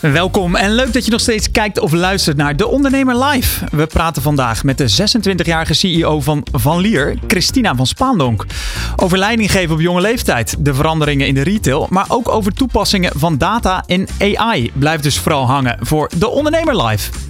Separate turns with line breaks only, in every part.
Welkom en leuk dat je nog steeds kijkt of luistert naar De Ondernemer Live. We praten vandaag met de 26-jarige CEO van Van Lier, Christina van Spaandonk. Over leiding geven op jonge leeftijd, de veranderingen in de retail, maar ook over toepassingen van data en AI. Blijf dus vooral hangen voor De Ondernemer Live.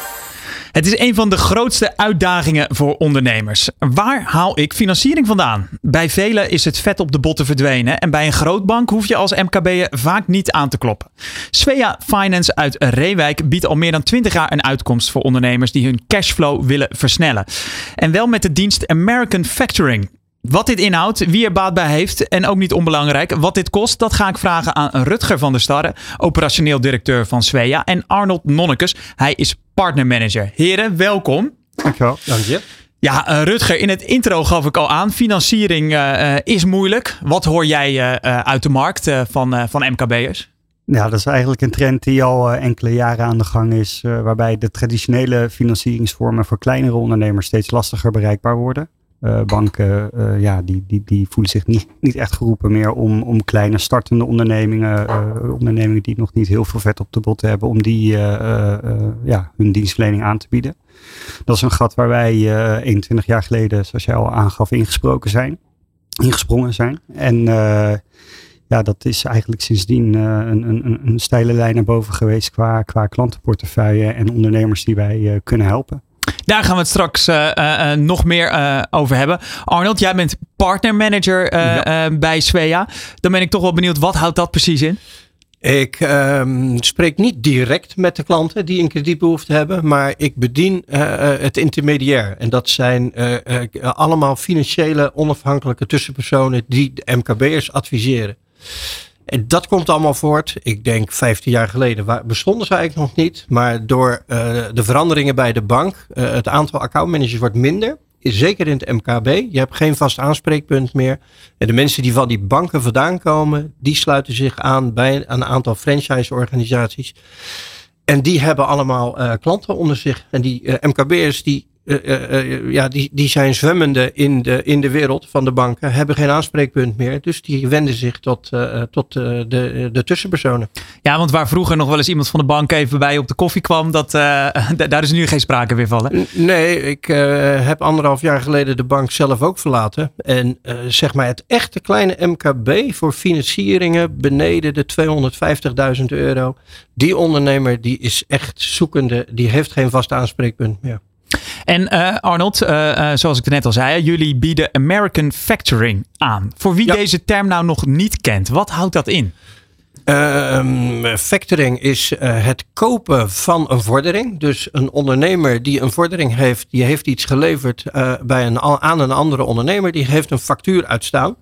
Het is een van de grootste uitdagingen voor ondernemers. Waar haal ik financiering vandaan? Bij velen is het vet op de botten verdwenen en bij een grootbank hoef je als MKB'er vaak niet aan te kloppen. Svea Finance uit Reewijk biedt al meer dan 20 jaar een uitkomst voor ondernemers die hun cashflow willen versnellen. En wel met de dienst American Factoring. Wat dit inhoudt, wie er baat bij heeft en ook niet onbelangrijk, wat dit kost, dat ga ik vragen aan Rutger van der Starre, operationeel directeur van Svea, en Arnold Nonnekes. Hij is partnermanager. Heren, welkom.
Dankjewel. Dank je.
Ja, uh, Rutger, in het intro gaf ik al aan, financiering uh, is moeilijk. Wat hoor jij uh, uit de markt van, van MKB'ers?
Ja, dat is eigenlijk een trend die al enkele jaren aan de gang is, waarbij de traditionele financieringsvormen voor kleinere ondernemers steeds lastiger bereikbaar worden. Uh, banken uh, ja, die, die, die voelen zich niet, niet echt geroepen meer om, om kleine startende ondernemingen, uh, ondernemingen die nog niet heel veel vet op de bot hebben, om die ja, hun dienstverlening aan te bieden. Dat is een gat waar wij 21 jaar geleden, zoals jij al aangaf, ingesproken zijn, ingesprongen zijn. En ja, dat is eigenlijk sindsdien een, een, een steile lijn naar boven geweest qua, qua klantenportefeuille en ondernemers die wij kunnen helpen.
Daar gaan we het straks uh, uh, nog meer uh, over hebben. Arnold, jij bent partnermanager ja. bij Svea. Dan ben ik toch wel benieuwd, wat houdt dat precies in?
Ik um, spreek niet direct met de klanten die een kredietbehoefte hebben, maar ik bedien het intermediair. En dat zijn allemaal financiële onafhankelijke tussenpersonen die de MKB'ers adviseren. En dat komt allemaal voort. Ik denk 15 jaar geleden bestonden ze eigenlijk nog niet. Maar door uh, de veranderingen bij de bank, uh, het aantal accountmanagers wordt minder. Zeker in het MKB. Je hebt geen vast aanspreekpunt meer. En de mensen die van die banken vandaan komen, die sluiten zich aan bij een aantal franchise-organisaties. En die hebben allemaal uh, klanten onder zich. En die MKB'ers die ja, die, die zijn zwemmende in de, in de wereld van de banken, hebben geen aanspreekpunt meer. Dus die wenden zich tot, tot de, de tussenpersonen.
Ja, want waar vroeger nog wel eens iemand van de bank even bij op de koffie kwam, dat, daar is nu geen sprake meer van.
Nee, ik heb anderhalf jaar geleden de bank zelf ook verlaten. En zeg maar het echte kleine MKB voor financieringen beneden de 250.000 euro. Die ondernemer die is echt zoekende, die heeft geen vast aanspreekpunt meer.
En uh, Arnold, uh, uh, zoals ik net al zei, jullie bieden American Factoring aan. Voor wie ja. deze term nou nog niet kent, wat houdt dat in?
Um, factoring is het kopen van een vordering. Dus een ondernemer die een vordering heeft, die heeft iets geleverd bij een, aan een andere ondernemer, die heeft een factuur uitstaan.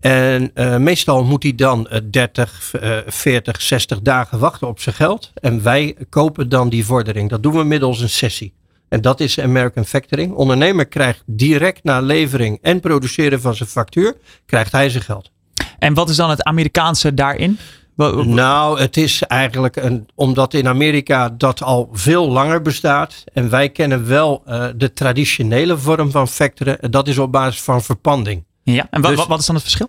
En meestal moet hij dan 30, 40, 60 dagen wachten op zijn geld. En wij kopen dan die vordering. Dat doen we middels een sessie. En dat is American Factoring. Ondernemer krijgt direct na levering en produceren van zijn factuur, krijgt hij zijn geld.
En wat is dan het Amerikaanse daarin?
Nou, het is eigenlijk een, omdat in Amerika dat al veel langer bestaat. En wij kennen wel uh, de traditionele vorm van factoren. Dat is op basis van verpanding.
Ja, en wat, dus, wat is dan het verschil?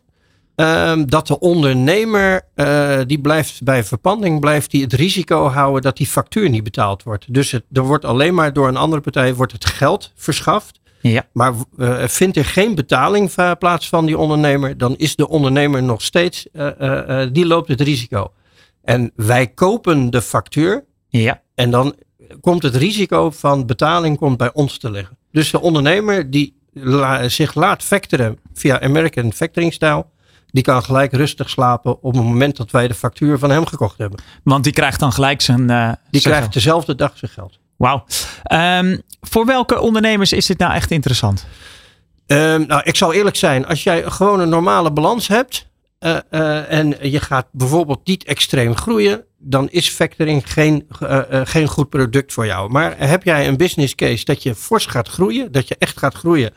Um, dat de ondernemer, uh, die blijft bij verpanding, blijft die het risico houden dat die factuur niet betaald wordt. Dus het, er wordt alleen maar door een andere partij wordt het geld verschaft. Ja. Maar uh, vindt er geen betaling plaats van die ondernemer, dan is de ondernemer nog steeds, uh, die loopt het risico. En wij kopen de factuur. Ja. En dan komt het risico van betaling komt bij ons te liggen. Dus de ondernemer die la, zich laat factoren via American Factoring Style die kan gelijk rustig slapen op het moment dat wij de factuur van hem gekocht hebben.
Want die krijgt dan gelijk zijn. Uh,
die krijgt dezelfde dag zijn geld.
Wauw. Ehm, voor welke ondernemers is dit nou echt interessant?
Um, nou, ik zal eerlijk zijn. Als jij gewoon een normale balans hebt. Uh, uh, en je gaat bijvoorbeeld niet extreem groeien. Dan is factoring geen, uh, geen goed product voor jou. Maar heb jij een business case dat je fors gaat groeien. Dat je echt gaat groeien.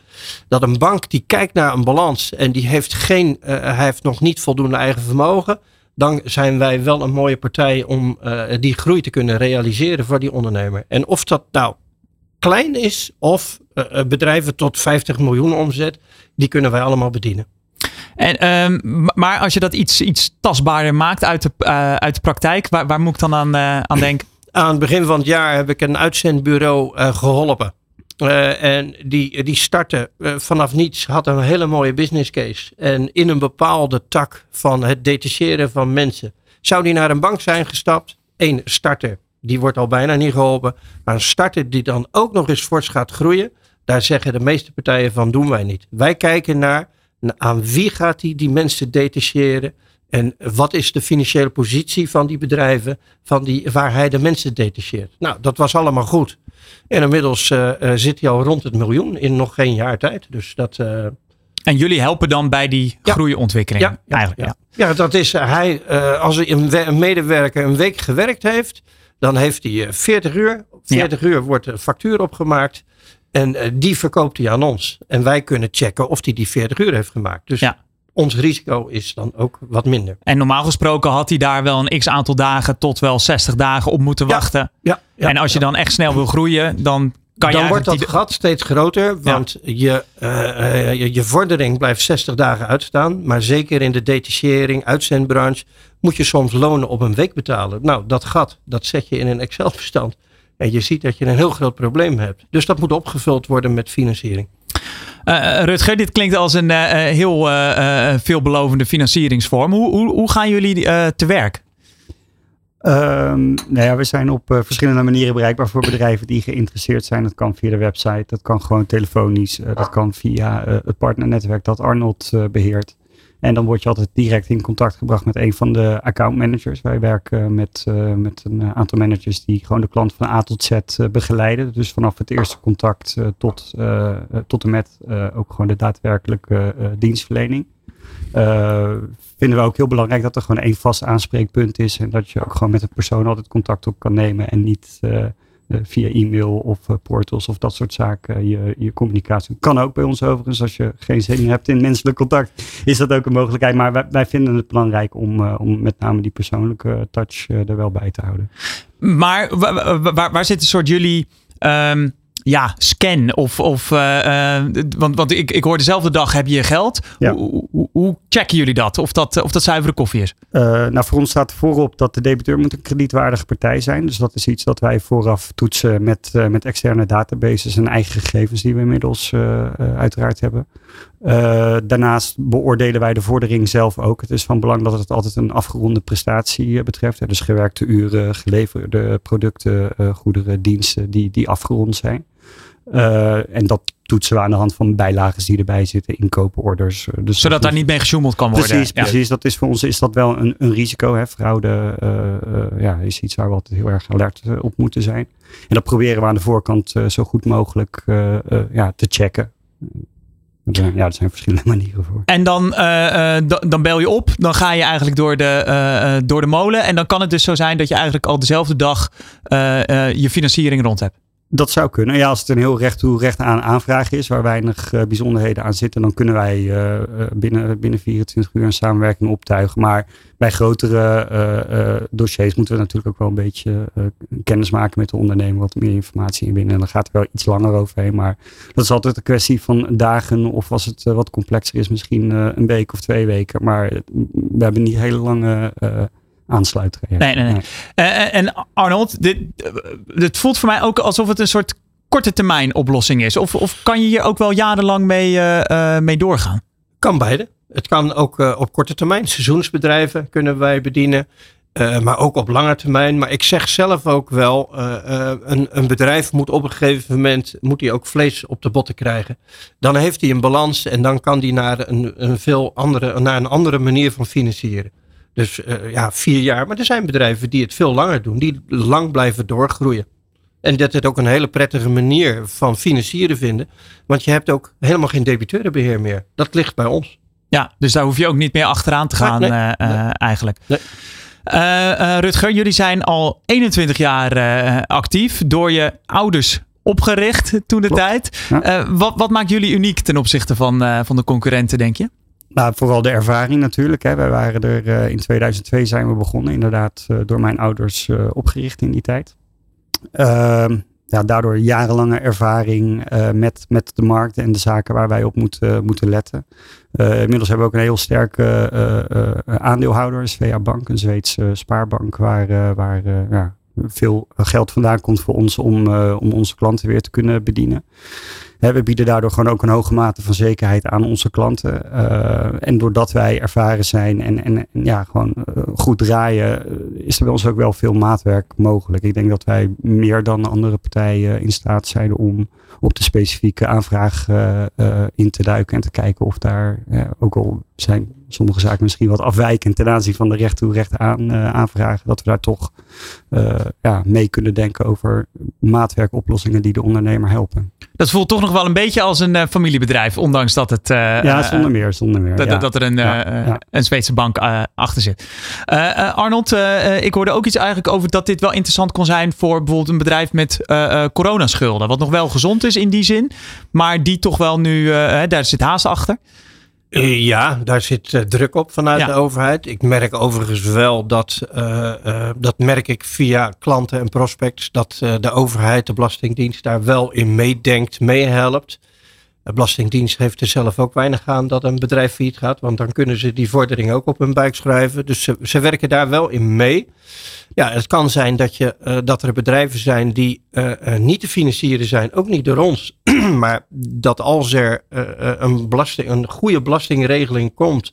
Dat een bank die kijkt naar een balans. En die heeft, geen, hij heeft nog niet voldoende eigen vermogen. Dan zijn wij wel een mooie partij om die groei te kunnen realiseren voor die ondernemer. En of dat nou klein is of bedrijven tot 50 miljoen omzet, die kunnen wij allemaal bedienen.
En, um, maar als je dat iets, iets tastbaarder maakt uit de, uh, uit de praktijk, waar, waar moet ik dan aan, uh, aan denken?
Aan het begin van het jaar heb ik een uitzendbureau geholpen. en die, die startte vanaf niets, had een hele mooie business case. En in een bepaalde tak van het detacheren van mensen. Zou die naar een bank zijn gestapt? Eén starter die wordt al bijna niet geholpen. Maar een starter die dan ook nog eens fors gaat groeien, daar zeggen de meeste partijen van doen wij niet. Wij kijken naar aan wie gaat hij die, mensen detacheren en wat is de financiële positie van die bedrijven van die, waar hij de mensen detacheert. Nou, dat was allemaal goed. En inmiddels uh, uh, zit hij al rond het miljoen in nog geen jaar tijd. Dus dat... Uh,
en jullie helpen dan bij die ja. groeiontwikkeling?
Ja, ja, eigenlijk, ja. ja. dat is hij, als een, een medewerker een week gewerkt heeft, dan heeft hij 40 uur. 40 uur wordt een factuur opgemaakt. En uh, die verkoopt hij aan ons. En wij kunnen checken of hij die 40 uur heeft gemaakt. Dus ja. ons risico is dan ook wat minder.
En normaal gesproken had hij daar wel een x aantal dagen tot wel 60 dagen op moeten wachten. Ja, ja, en als je dan echt snel wil groeien, dan kan
dan wordt dat gat steeds groter. Want je, uh, je, je vordering blijft 60 dagen uitstaan. Maar zeker in de detachering, uitzendbranche moet je soms lonen op een week betalen. Nou, dat gat, dat zet je in een Excel-bestand. En je ziet dat je een heel groot probleem hebt. Dus dat moet opgevuld worden met financiering.
Uh, Rutger, dit klinkt als een uh, heel uh, veelbelovende financieringsvorm. Hoe, hoe, hoe gaan jullie te werk?
Um, nou ja, we zijn op verschillende manieren bereikbaar voor bedrijven die geïnteresseerd zijn. Dat kan via de website, dat kan gewoon telefonisch, dat kan via het partnernetwerk dat Arnold beheert. En dan word je altijd direct in contact gebracht met een van de account managers. Wij werken met, uh, met een aantal managers die gewoon de klant van A tot Z uh, begeleiden. Dus vanaf het eerste contact tot, tot en met ook gewoon de daadwerkelijke dienstverlening. vinden we ook heel belangrijk dat er gewoon één vast aanspreekpunt is. En dat je ook gewoon met de persoon altijd contact op kan nemen. En niet eh, via e-mail of eh, portals of dat soort zaken je, je communicatie. Kan ook bij ons overigens. Als je geen zin hebt in menselijk contact, is dat ook een mogelijkheid. Maar wij, vinden het belangrijk om, om met name die persoonlijke touch er wel bij te houden.
Maar waar, waar, zit een soort jullie... Um ja, scan of, of uh, want, want ik, ik hoor dezelfde dag heb je geld. Hoe, hoe, hoe, checken jullie dat? Of dat, of dat zuivere koffie is?
Uh, nou, voor ons staat voorop dat de debiteur moet een kredietwaardige partij zijn. Dus dat is iets dat wij vooraf toetsen met, uh, met externe databases en eigen gegevens die we inmiddels uiteraard hebben. daarnaast beoordelen wij de vordering zelf ook. Het is van belang dat het altijd een afgeronde prestatie betreft. Dus gewerkte uren, geleverde producten, goederen, diensten die, die afgerond zijn. Uh, en dat toetsen we aan de hand van bijlagen die erbij zitten, inkooporders.
Eh, dus Zodat daar niet mee gesjoemeld kan worden.
Precies, ja. precies. Dat is voor ons is dat wel een, een risico. Hè. Fraude uh, ja, is iets waar we altijd heel erg alert op moeten zijn. En dat proberen we aan de voorkant zo goed mogelijk ja, te checken. Ja, er zijn verschillende manieren voor.
En dan, dan bel je op, dan ga je eigenlijk door de, door de molen. En dan kan het dus zo zijn dat je eigenlijk al dezelfde dag je financiering rond hebt.
Dat zou kunnen. Ja, als het een heel recht toe recht aan aanvraag is, waar weinig uh, bijzonderheden aan zitten, dan kunnen wij uh, binnen, binnen 24 uur een samenwerking optuigen. Maar bij grotere dossiers moeten we natuurlijk ook wel een beetje kennis maken met de ondernemer, wat meer informatie in binnen. En dan gaat er wel iets langer overheen. Maar dat is altijd een kwestie van dagen, of als het wat complexer is, misschien een week of twee weken. Maar we hebben niet hele lange aansluiten.
Nee, nee, nee. Uh, en Arnold, dit, dit voelt voor mij ook alsof het een soort korte termijn oplossing is. Of, of kan je hier ook wel jarenlang mee, uh, mee doorgaan?
Kan beide. Het kan ook uh, op korte termijn. Seizoensbedrijven kunnen wij bedienen. Uh, maar ook op lange termijn. Maar ik zeg zelf ook wel, een, een, bedrijf moet op een gegeven moment moet hij ook vlees op de botten krijgen. Dan heeft hij een balans en dan kan hij naar een, een veel andere, naar een andere manier van financieren. Dus uh, ja, vier jaar. Maar er zijn bedrijven die het veel langer doen, die lang blijven doorgroeien. En dat het ook een hele prettige manier van financieren vinden. Want je hebt ook helemaal geen debiteurenbeheer meer. Dat ligt bij ons.
Ja, dus daar hoef je ook niet meer achteraan te gaan
Nee,
eh,
nee,
eh, eigenlijk.
Nee.
Eh, eh, Rutger, jullie zijn al 21 jaar eh, actief. Door je ouders opgericht toen de tijd.
Ja.
Eh, wat, wat maakt jullie uniek ten opzichte van, eh, van de concurrenten, denk je?
Nou, vooral de ervaring natuurlijk. Hè. Wij waren er eh, in 2002 zijn we begonnen, inderdaad, eh, door mijn ouders eh, opgericht in die tijd. Ehm, ja, daardoor jarenlange ervaring met, met de markt en de zaken waar wij op moeten, moeten letten. Inmiddels hebben we ook een heel sterke aandeelhouder, Svea Bank, een Zweedse spaarbank, waar, waar ja, veel geld vandaan komt voor ons om, eh, om onze klanten weer te kunnen bedienen. Hè, we bieden daardoor gewoon ook een hoge mate van zekerheid aan onze klanten. Eh, en doordat wij ervaren zijn en, en, en ja, gewoon eh, goed draaien, eh, is er bij ons ook wel veel maatwerk mogelijk. Ik denk dat wij meer dan andere partijen in staat zijn om op de specifieke aanvraag eh, eh, in te duiken en te kijken of daar, eh, ook al zijn sommige zaken misschien wat afwijkend ten aanzien van de recht toe recht aan eh, aanvragen, dat we daar toch eh, ja, mee kunnen denken over maatwerkoplossingen die de ondernemer helpen.
Dat voelt toch nog wel een beetje als een eh, familiebedrijf, ondanks dat het.
Ja, zonder meer, zonder meer.
Dat,
ja.
dat er een,
Ja,
een Zweedse bank achter zit. Arnold, ik hoorde ook iets eigenlijk over dat dit wel interessant kon zijn voor bijvoorbeeld een bedrijf met coronaschulden. Wat nog wel gezond is in die zin, maar die toch wel nu, daar zit haast achter.
Eh, Ja, daar zit eh, druk op vanuit
Ja.
de overheid. Ik merk overigens wel dat, eh, dat merk ik via klanten en prospects, dat de overheid, de Belastingdienst, daar wel in meedenkt, meehelpt. De Belastingdienst heeft er zelf ook weinig aan dat een bedrijf failliet gaat, want dan kunnen ze die vordering ook op hun buik schrijven. Dus ze, ze werken daar wel in mee. Ja, het kan zijn dat, je, dat er bedrijven zijn die niet te financieren zijn, ook niet door ons. maar dat als er eh, eh, een, belasting, een goede belastingregeling komt,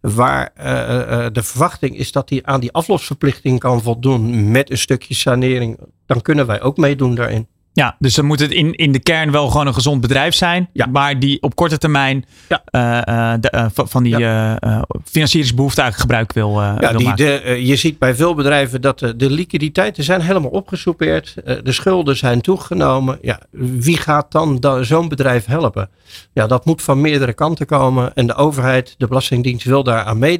waar eh, de verwachting is dat die aan die aflosverplichting kan voldoen met een stukje sanering, dan kunnen wij ook meedoen daarin.
Ja, dus dan moet het in, in de kern wel gewoon een gezond bedrijf zijn,
Ja.
maar die op korte termijn
Ja.
eh, eh, de, eh, van- die eh, eh, financieringsbehoefte eigenlijk gebruik wil,
Ja,
wil
die,
maken.
de, je ziet bij veel bedrijven dat de, de liquiditeiten zijn helemaal opgesoupeerd. de schulden zijn toegenomen. Ja, wie gaat dan da- zo'n bedrijf helpen? Ja, dat moet van meerdere kanten komen. En de overheid, de Belastingdienst wil daar aan mee,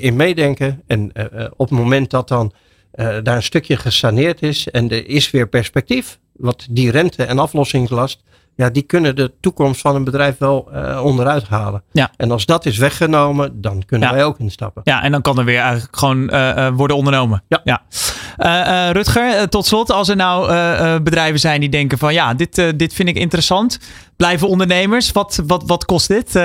in meedenken. En op het moment dat dan daar een stukje gesaneerd is en er is weer perspectief, wat die rente- en aflossingslast, ja, die kunnen de toekomst van een bedrijf wel eh, onderuit halen.
Ja.
En als dat is weggenomen, dan kunnen
Ja.
wij ook instappen.
Ja, en dan kan er weer eigenlijk gewoon eh, eh, worden ondernomen.
Ja.
Rutger, tot slot, als er nou bedrijven zijn die denken van ja, dit, dit vind ik interessant. Blijven ondernemers. Wat, wat, wat kost dit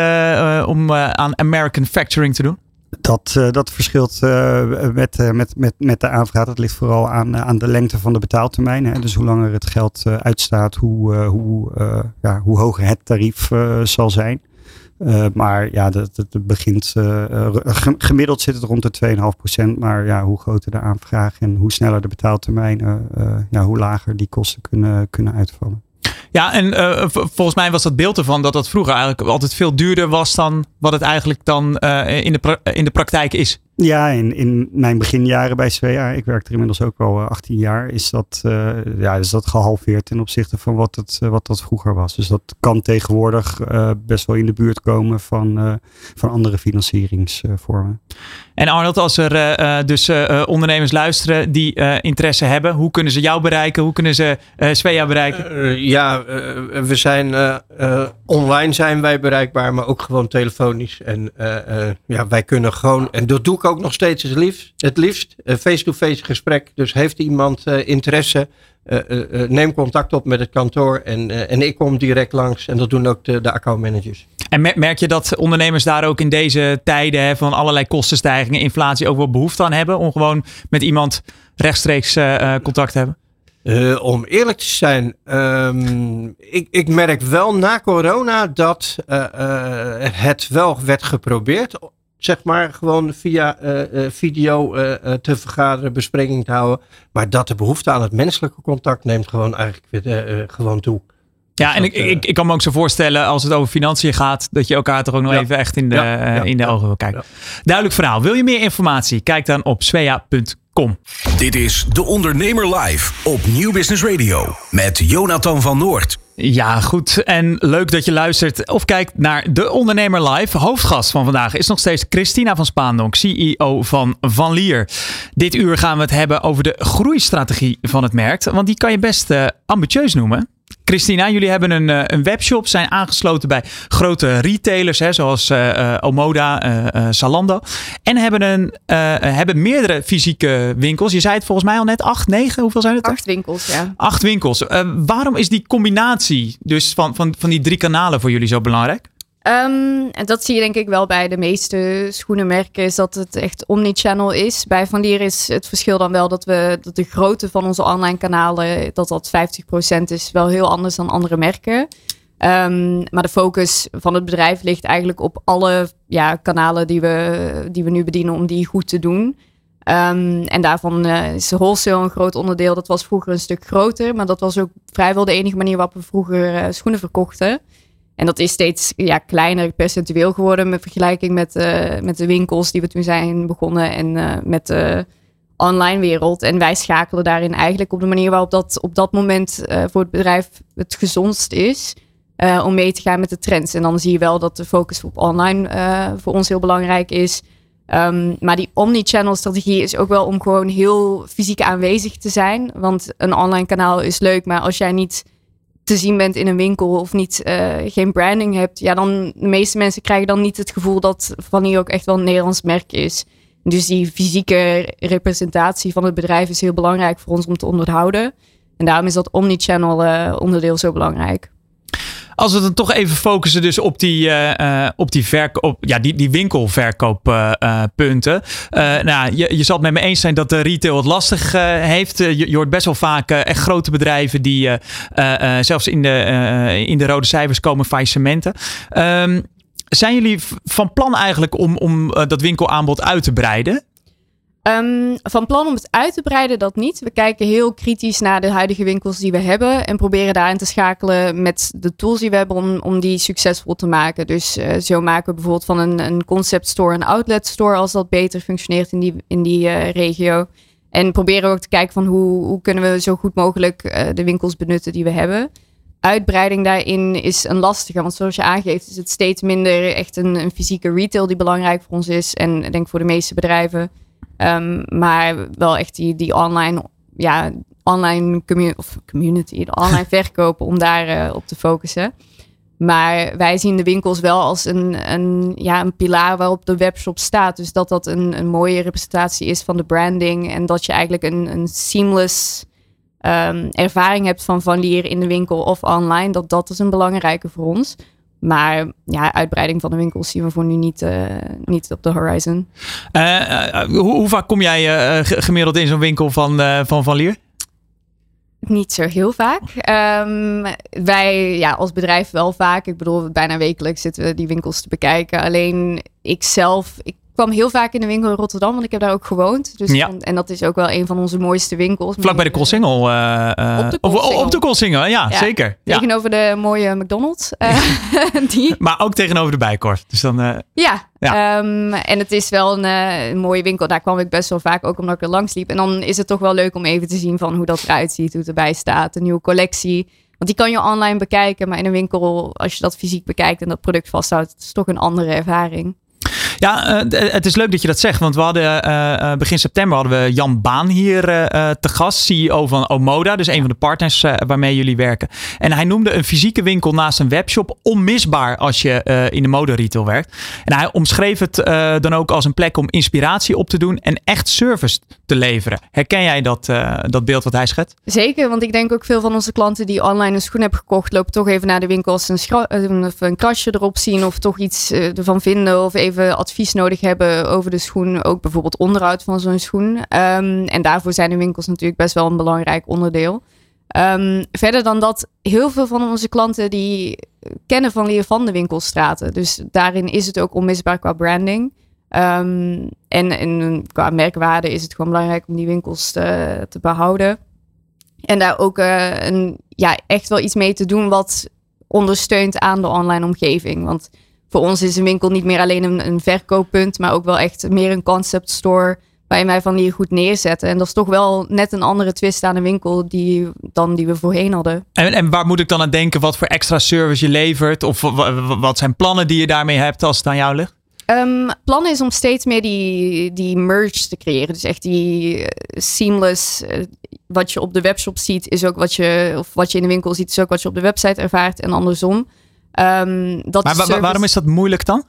om aan American Factoring te doen?
Dat, eh, dat verschilt eh, met, eh, met, met, met de aanvraag. Dat ligt vooral aan, aan de lengte van de betaaltermijn. Hè. Dus hoe langer het geld uitstaat, hoe, hoe, ja, hoe hoger het tarief zal zijn. Maar ja, dat, begint, gem- gemiddeld zit het rond de 2,5%. Maar ja, hoe groter de aanvraag en hoe sneller de betaaltermijn, hoe lager die kosten kunnen, kunnen uitvallen.
Ja, en eh, volgens mij was dat beeld ervan dat dat vroeger eigenlijk altijd veel duurder was dan wat het eigenlijk dan eh, in, de in de praktijk is.
Ja, in, in mijn beginjaren bij Svea, ik werk er inmiddels ook al eh, 18 jaar, is dat, eh, ja, is dat gehalveerd ten opzichte van wat, het, eh, wat dat vroeger was. Dus dat kan tegenwoordig eh, best wel in de buurt komen van, eh, van andere financieringsvormen.
En Arnold, als er eh, eh, dus eh, eh, ondernemers luisteren die eh, interesse hebben, hoe kunnen ze jou bereiken? Hoe kunnen ze eh Svea bereiken?
Eh, ja, eh, we zijn eh, eh, online zijn wij bereikbaar, maar ook gewoon telefonisch. En eh, eh, ja, wij kunnen gewoon, en dat doe ik ook nog steeds het liefst, het liefst eh, face-to-face gesprek. Dus heeft iemand eh, interesse, eh, neem contact op met het kantoor en, en ik kom direct langs. En dat doen ook de, de accountmanagers.
En mer- merk je dat ondernemers daar ook in deze tijden hè, van allerlei kostenstijgingen, inflatie ook wel behoefte aan hebben om gewoon met iemand rechtstreeks contact te hebben?
Om eerlijk te zijn, ehm, ik, ik merk wel na corona dat het wel werd geprobeerd. Zeg maar gewoon via eh, eh, video eh, te vergaderen, bespreking te houden. Maar dat de behoefte aan het menselijke contact neemt gewoon eigenlijk weer gewoon toe.
Ja, en
dat,
ik, ik, ik kan me ook zo voorstellen als het over financiën gaat, dat je elkaar toch ook nog
Ja.
even echt in de,
Ja, ja,
in de ogen wil kijken.
ja.
Duidelijk verhaal. Wil je meer informatie? Kijk dan op svea.com. Kom.
Dit is De Ondernemer Live op Nieuw Business Radio met Jonathan van Noord.
Ja, goed. En leuk dat je luistert of kijkt naar De Ondernemer Live. Hoofdgast van vandaag is nog steeds Christina van Spaandonk, CEO van Van Lier. Dit uur gaan we het hebben over de groeistrategie van het merk. Want die kan je best uh, ambitieus noemen. Christina, jullie hebben een, uh, een webshop, zijn aangesloten bij grote retailers hè, zoals uh, Omoda, uh, Zalando. En hebben, een, hebben meerdere fysieke winkels. Je zei het volgens mij al net, acht, negen, hoeveel zijn het
er? Acht winkels, ja.
Acht winkels. waarom is die combinatie dus van, van, van die drie kanalen voor jullie zo belangrijk?
Um, en dat zie je denk ik wel bij de meeste schoenenmerken, is dat het echt omnichannel is. Bij Van Lier is het verschil dan wel dat, we, dat de grootte van onze online kanalen, dat dat 50% is, wel heel anders dan andere merken. Um, maar de focus van het bedrijf ligt eigenlijk op alle ja, kanalen die we, die we nu bedienen om die goed te doen. Um, en daarvan uh, is wholesale een groot onderdeel. Dat was vroeger een stuk groter, maar dat was ook vrijwel de enige manier waarop we vroeger uh, schoenen verkochten. En dat is steeds ja, kleiner percentueel geworden met vergelijking met, uh, met de winkels die we toen zijn begonnen en uh, met de online wereld. En wij schakelen daarin eigenlijk op de manier waarop dat op dat moment uh, voor het bedrijf het gezondst is. om mee te gaan met de trends. En dan zie je wel dat de focus op online voor ons heel belangrijk is. Um, maar die omni-channel strategie is ook wel om gewoon heel fysiek aanwezig te zijn. Want een online kanaal is leuk, maar als jij niet te zien bent in een winkel of niet, uh, geen branding hebt, ja, dan de meeste mensen krijgen dan niet het gevoel dat Van hier ook echt wel een Nederlands merk is. Dus die fysieke representatie van het bedrijf is heel belangrijk voor ons om te onderhouden. En daarom is dat omnichannel uh, onderdeel zo belangrijk.
Als we dan toch even focussen dus op die, uh, op die, ja, die, die winkelverkooppunten. Uh, nou, je, je zal het met me eens zijn dat de retail het lastig heeft. Je, je, hoort best wel vaak echt grote bedrijven die zelfs in de, in de rode cijfers komen faillissementen. Um, zijn jullie van plan eigenlijk om, om dat winkelaanbod uit te breiden?
Um, van plan om het uit te breiden, dat niet. We kijken heel kritisch naar de huidige winkels die we hebben en proberen daarin te schakelen met de tools die we hebben om, om die succesvol te maken. Dus uh, zo maken we bijvoorbeeld van een, een concept store een outlet store als dat beter functioneert in die, in die uh, regio. En proberen ook te kijken van hoe, hoe kunnen we zo goed mogelijk uh, de winkels benutten die we hebben. Uitbreiding daarin is een lastige, want zoals je aangeeft is het steeds minder echt een, een fysieke retail die belangrijk voor ons is en ik denk voor de meeste bedrijven. Um, maar wel echt die, die online, ja, online commu of community, de online verkopen, om daar uh, op te focussen. Maar wij zien de winkels wel als een, een, ja, een pilaar waarop de webshop staat. Dus dat dat een, een mooie representatie is van de branding. En dat je eigenlijk een, een seamless um, ervaring hebt van van leren in de winkel of online. Dat dat is een belangrijke voor ons. Maar ja, uitbreiding van de winkels zien we voor nu niet, uh, niet op de horizon.
Uh, uh, hoe, hoe, vaak kom jij gemiddeld in zo'n winkel van Van, van Lier?
Niet zo heel vaak. Um, wij ja, als bedrijf wel vaak. Ik bedoel, bijna wekelijks zitten we die winkels te bekijken. Alleen ik zelf, ik kwam heel vaak in de winkel in Rotterdam, want ik heb daar ook gewoond. Dus
ja.
en dat is ook wel een van onze mooiste winkels.
Vlak bij de Koolsingel. Uh, op de Koolsingel. Op de Koolsingel, ja, ja, zeker.
Tegenover de mooie McDonald's. Uh, die.
Maar ook tegenover de Bijkorf. Dus dan,
ja, ja. Um, en het is wel een, een, mooie winkel. Daar kwam ik best wel vaak, ook omdat ik er langs liep. En dan is het toch wel leuk om even te zien van hoe dat eruit ziet, hoe het erbij staat. Een nieuwe collectie. Want die kan je online bekijken, maar in een winkel, als je dat fysiek bekijkt en dat product vasthoudt, is het toch een andere ervaring.
Ja, uh, het is leuk dat je dat zegt. Want we hadden uh, begin september hadden we Jan Baan hier te gast, CEO van Omoda. Dus een van de partners waarmee jullie werken. En hij noemde een fysieke winkel naast een webshop onmisbaar als je in de moderetail werkt. En hij omschreef het dan ook als een plek om inspiratie op te doen en echt service te leveren. Herken jij dat, dat beeld wat hij schetst?
Zeker, want ik denk ook veel van onze klanten die online een schoen hebben gekocht, lopen toch even naar de winkel als ze een, een, een krasje erop zien of toch iets ervan vinden of even advies nodig hebben over de schoen. Ook bijvoorbeeld onderhoud van zo'n schoen. Um, en daarvoor zijn de winkels natuurlijk best wel een belangrijk onderdeel. Um, verder dan dat, heel veel van onze klanten die kennen van Leer van de winkelstraten. Dus daarin is het ook onmisbaar qua branding. Um, en, qua merkwaarde is het gewoon belangrijk om die winkels te, te behouden. En daar ook uh, een, ja, echt wel iets mee te doen wat ondersteunt aan de online omgeving. Want voor ons is een winkel niet meer alleen een, een verkooppunt, maar ook wel echt meer een concept store. waarin wij van die goed neerzetten. En dat is toch wel net een andere twist aan de winkel die, dan die we voorheen hadden.
En, en waar moet ik dan aan denken? Wat voor extra service je levert? Of wat zijn plannen die je daarmee hebt als het aan jou ligt?
Um, plan is om steeds meer die, die merge te creëren. Dus echt die eh, seamless. Uh, wat je op de webshop ziet, is ook wat je. Of wat je in de winkel ziet, is ook wat je op de website ervaart. En andersom. Um, dat
maar service... waarom is dat moeilijk dan?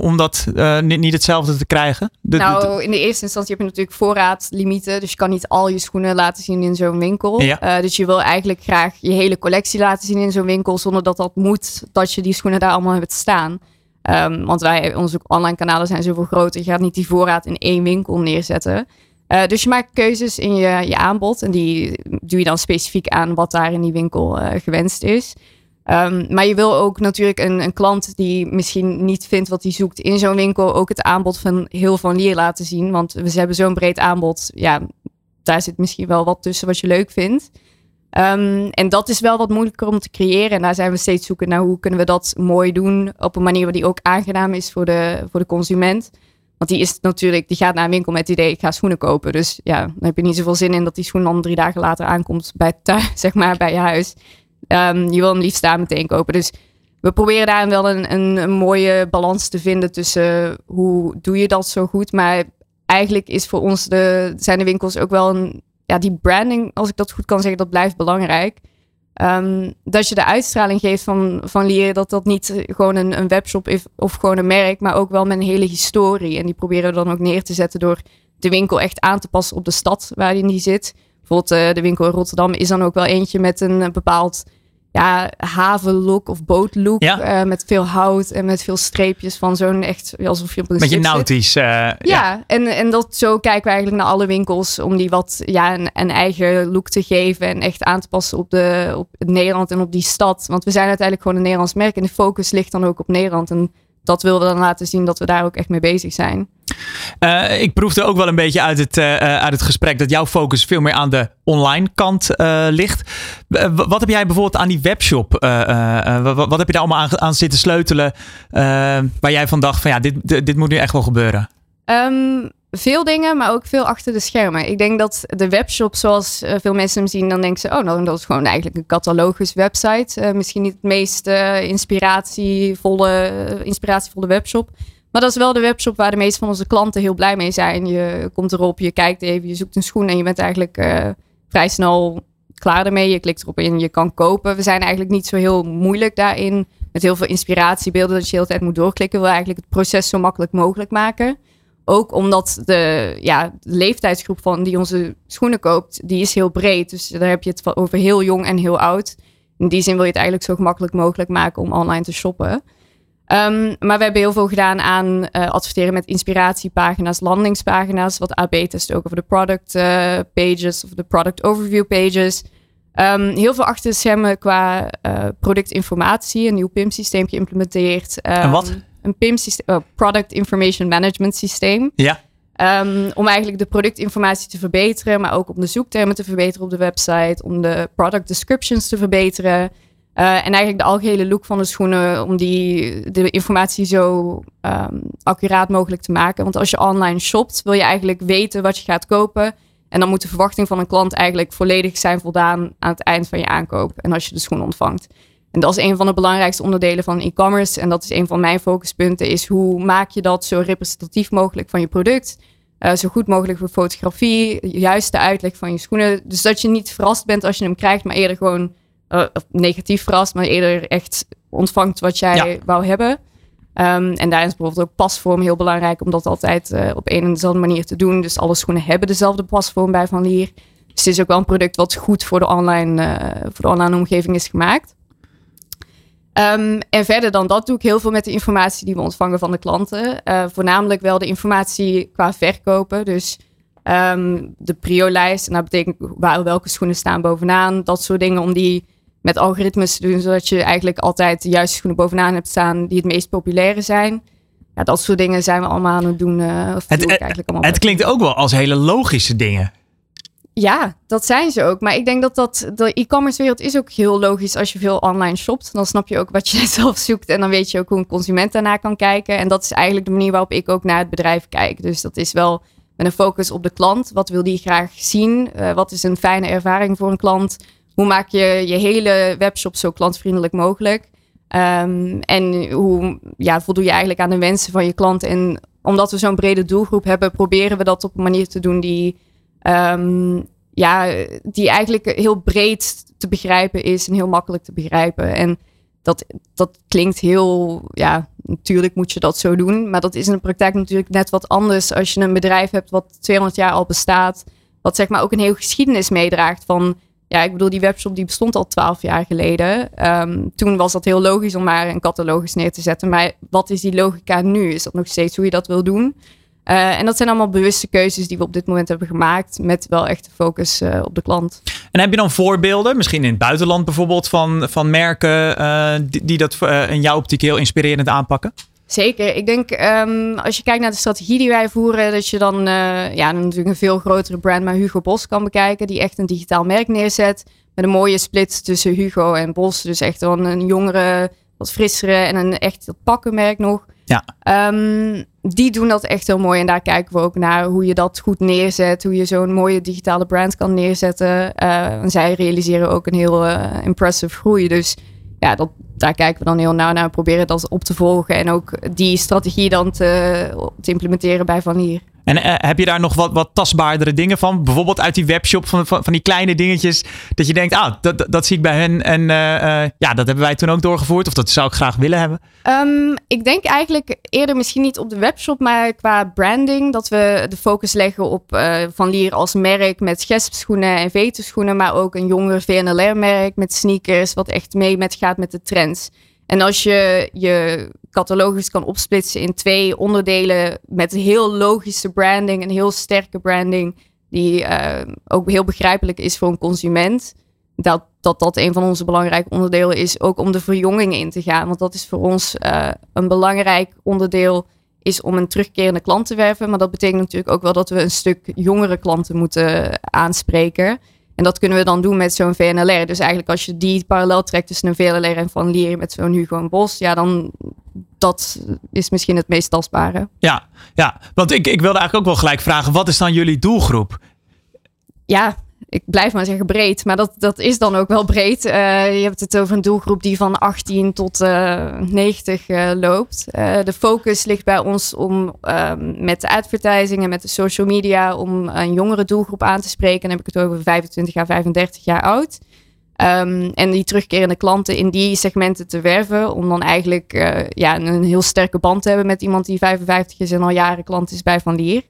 Om dat uh, niet, niet, hetzelfde te krijgen?
De, nou, in de eerste instantie heb je natuurlijk voorraadlimieten. Dus je kan niet al je schoenen laten zien in zo'n winkel. Ja. Uh, dus je wil eigenlijk graag je hele collectie laten zien in zo'n winkel. Zonder dat dat moet, dat je die schoenen daar allemaal hebt staan. Um, want wij, onze online kanalen zijn zoveel groter. Je gaat niet die voorraad in één winkel neerzetten. Uh, dus je maakt keuzes in je, je aanbod. En die doe je dan specifiek aan wat daar in die winkel gewenst is. Um, maar je wil ook natuurlijk een, een, klant die misschien niet vindt wat hij zoekt in zo'n winkel. Ook het aanbod van heel van Lier laten zien. Want we hebben zo'n breed aanbod. Ja, daar zit misschien wel wat tussen wat je leuk vindt. Um, en dat is wel wat moeilijker om te creëren. En daar zijn we steeds zoeken naar hoe kunnen we dat mooi doen. Op een manier waar die ook aangenaam is voor de, voor de consument. Want die is natuurlijk, die gaat naar een winkel met het idee, ik ga schoenen kopen. Dus ja, dan heb je niet zoveel zin in dat die schoen dan drie dagen later aankomt bij thuis, zeg maar, bij je huis. Um, je wil hem liefst daar meteen kopen. Dus we proberen daar wel een, een, mooie balans te vinden tussen hoe doe je dat zo goed. Maar eigenlijk is voor ons de, zijn de winkels ook wel een ja, die branding, als ik dat goed kan zeggen, dat blijft belangrijk. Um, dat je de uitstraling geeft van, van Lier, dat dat niet gewoon een, een webshop is of gewoon een merk, maar ook wel met een hele historie. En die proberen we dan ook neer te zetten door de winkel echt aan te passen op de stad waarin die zit. Bijvoorbeeld uh, de winkel in Rotterdam is dan ook wel eentje met een bepaald ja, havenlook of bootlook. Ja. Uh, met veel hout en met veel streepjes van zo'n echt alsof je op een
Beetje nautisch. Uh, ja,
ja, En, en dat, zo kijken we eigenlijk naar alle winkels om die wat ja, een, een, eigen look te geven en echt aan te passen op, de, op Nederland en op die stad. Want we zijn uiteindelijk gewoon een Nederlands merk en de focus ligt dan ook op Nederland. En dat willen we dan laten zien dat we daar ook echt mee bezig zijn.
Uh, ik proefde ook wel een beetje uit het, uh, uit het gesprek dat jouw focus veel meer aan de online kant uh, ligt. wat heb jij bijvoorbeeld aan die webshop? Wat, wat, heb je daar allemaal aan, aan zitten sleutelen? waar jij van dacht van ja, dit, dit moet nu echt wel gebeuren?
Um, veel dingen, maar ook veel achter de schermen. Ik denk dat de webshop, zoals veel mensen hem zien, dan denken ze: oh, nou, dat is gewoon eigenlijk een catalogus website. Uh, misschien niet het meest uh, inspiratievolle, inspiratievolle webshop. Maar dat is wel de webshop waar de meeste van onze klanten heel blij mee zijn. Je komt erop, je kijkt even, je zoekt een schoen en je bent eigenlijk vrij snel klaar ermee. Je klikt erop in, je kan kopen. We zijn eigenlijk niet zo heel moeilijk daarin. Met heel veel inspiratiebeelden dat je de hele tijd moet doorklikken. We willen eigenlijk het proces zo makkelijk mogelijk maken. Ook omdat de, ja, de leeftijdsgroep van die onze schoenen koopt, die is heel breed. Dus daar heb je het over heel jong en heel oud. In die zin wil je het eigenlijk zo gemakkelijk mogelijk maken om online te shoppen. Um, maar we hebben heel veel gedaan aan uh, adverteren met inspiratiepagina's, landingspagina's, wat AB test ook over de product uh, pages of de product overview pages. Um, heel veel achter de schermen qua uh, productinformatie, een nieuw PIM-systeem geïmplementeerd.
Um, en wat?
Een PIM-systeem, oh, Product Information Management systeem.
Ja.
Um, om eigenlijk de productinformatie te verbeteren, maar ook om de zoektermen te verbeteren op de website, om de product descriptions te verbeteren. Uh, en eigenlijk de algehele look van de schoenen, om die, de informatie zo um, accuraat mogelijk te maken. Want als je online shopt, wil je eigenlijk weten wat je gaat kopen. En dan moet de verwachting van een klant eigenlijk volledig zijn voldaan aan het eind van je aankoop. En als je de schoen ontvangt. En dat is een van de belangrijkste onderdelen van e-commerce. En dat is een van mijn focuspunten, is hoe maak je dat zo representatief mogelijk van je product. Uh, zo goed mogelijk voor fotografie, juist de uitleg van je schoenen. Dus dat je niet verrast bent als je hem krijgt, maar eerder gewoon uh, negatief verrast, maar eerder echt ontvangt wat jij wou hebben. Um, en daar is bijvoorbeeld ook pasvorm heel belangrijk om dat altijd uh, op een en dezelfde manier te doen. Dus alle schoenen hebben dezelfde pasvorm bij Van Lier. Dus het is ook wel een product wat goed voor de online, voor de online omgeving is gemaakt. Um, en verder dan dat doe ik heel veel met de informatie die we ontvangen van de klanten. Uh, voornamelijk wel de informatie qua verkopen. Dus um, de prio-lijst. En dat betekent waar, welke schoenen staan bovenaan. Dat soort dingen om die met algoritmes te doen, zodat je eigenlijk altijd de juiste schoenen bovenaan hebt staan die het meest populaire zijn. Ja, dat soort dingen zijn we allemaal aan het doen. Uh, of
het,
eigenlijk allemaal
het klinkt ook wel als hele logische dingen.
Ja, dat zijn ze ook. Maar ik denk dat, dat de e-commerce wereld is ook heel logisch als je veel online shopt. Dan snap je ook wat je zelf zoekt en dan weet je ook hoe een consument daarna kan kijken. En dat is eigenlijk de manier waarop ik ook naar het bedrijf kijk. Dus dat is wel met een focus op de klant. Wat wil die graag zien? Uh, wat is een fijne ervaring voor een klant? Hoe maak je je hele webshop zo klantvriendelijk mogelijk? Um, en hoe ja, voldoe je eigenlijk aan de wensen van je klant? En omdat we zo'n brede doelgroep hebben, proberen we dat op een manier te doen die, um, ja, die eigenlijk heel breed te begrijpen is en heel makkelijk te begrijpen. En dat, dat klinkt heel, ja, natuurlijk moet je dat zo doen. Maar dat is in de praktijk natuurlijk net wat anders als je een bedrijf hebt wat 200 jaar al bestaat. Wat zeg maar ook een heel geschiedenis meedraagt van ja, ik bedoel, die webshop die bestond al twaalf jaar geleden. Ehm, toen was dat heel logisch om maar een catalogus neer te zetten. Maar wat is die logica nu? Is dat nog steeds hoe je dat wil doen? Uh, en dat zijn allemaal bewuste keuzes die we op dit moment hebben gemaakt. Met wel echt de focus uh, op de klant.
En heb je dan voorbeelden, misschien in het buitenland bijvoorbeeld, van, van merken uh, die, die, dat in jouw optiek heel inspirerend aanpakken?
Zeker. Ik denk um, als je kijkt naar de strategie die wij voeren, dat je dan ja, natuurlijk een veel grotere brand, maar Hugo Bos kan bekijken, die echt een digitaal merk neerzet. Met een mooie split tussen Hugo en Bos. Dus echt wel een jongere, wat frissere en een echt pakkenmerk nog.
Ja.
Um, die doen dat echt heel mooi. En daar kijken we ook naar hoe je dat goed neerzet. Hoe je zo'n mooie digitale brand kan neerzetten. Uh, en zij realiseren ook een heel uh, impressive groei. Dus ja, dat, daar kijken we dan heel nauw naar. We proberen dat op te volgen en ook die strategie dan te, te implementeren bij Van Lier.
En uh, heb je daar nog wat, wat tastbaardere dingen van? Bijvoorbeeld uit die webshop van, van, die kleine dingetjes. Dat je denkt, ah, dat, dat, zie ik bij hen. En uh, uh, ja, dat hebben wij toen ook doorgevoerd. Of dat zou ik graag willen hebben.
Um, ik denk eigenlijk eerder misschien niet op de webshop. Maar qua branding. Dat we de focus leggen op Van Lier als merk. Met gespschoenen en vetenschoenen. Maar ook een jonger VNLR merk met sneakers. Wat echt mee met gaat met de trends. En als je je catalogus kan opsplitsen in twee onderdelen met heel logische branding en heel sterke branding, die uh, ook heel begrijpelijk is voor een consument, dat, dat dat een van onze belangrijke onderdelen is, ook om de verjonging in te gaan. Want dat is voor ons uh, een belangrijk onderdeel, is om een terugkerende klant te werven. Maar dat betekent natuurlijk ook wel dat we een stuk jongere klanten moeten aanspreken. En dat kunnen we dan doen met zo'n VNLR. Dus eigenlijk als je die parallel trekt tussen een VNLR en Van Lier met zo'n Hugo en Bos, ja, dan dat is misschien het meest tastbare.
Ja, ja. want ik, ik wilde eigenlijk ook wel gelijk vragen, wat is dan jullie doelgroep?
Ja, ik blijf maar zeggen breed, maar dat, dat is dan ook wel breed. Uh, je hebt het over een doelgroep die van 18 tot uh, 90 uh, loopt. Uh, de focus ligt bij ons om ehm, met de advertising en met de social media om een jongere doelgroep aan te spreken. Dan heb ik het over 25 à 35 jaar oud. Um, en die terugkerende klanten in die segmenten te werven. Om dan eigenlijk ja, een heel sterke band te hebben met iemand die 55 is en al jaren klant is bij Van Lier.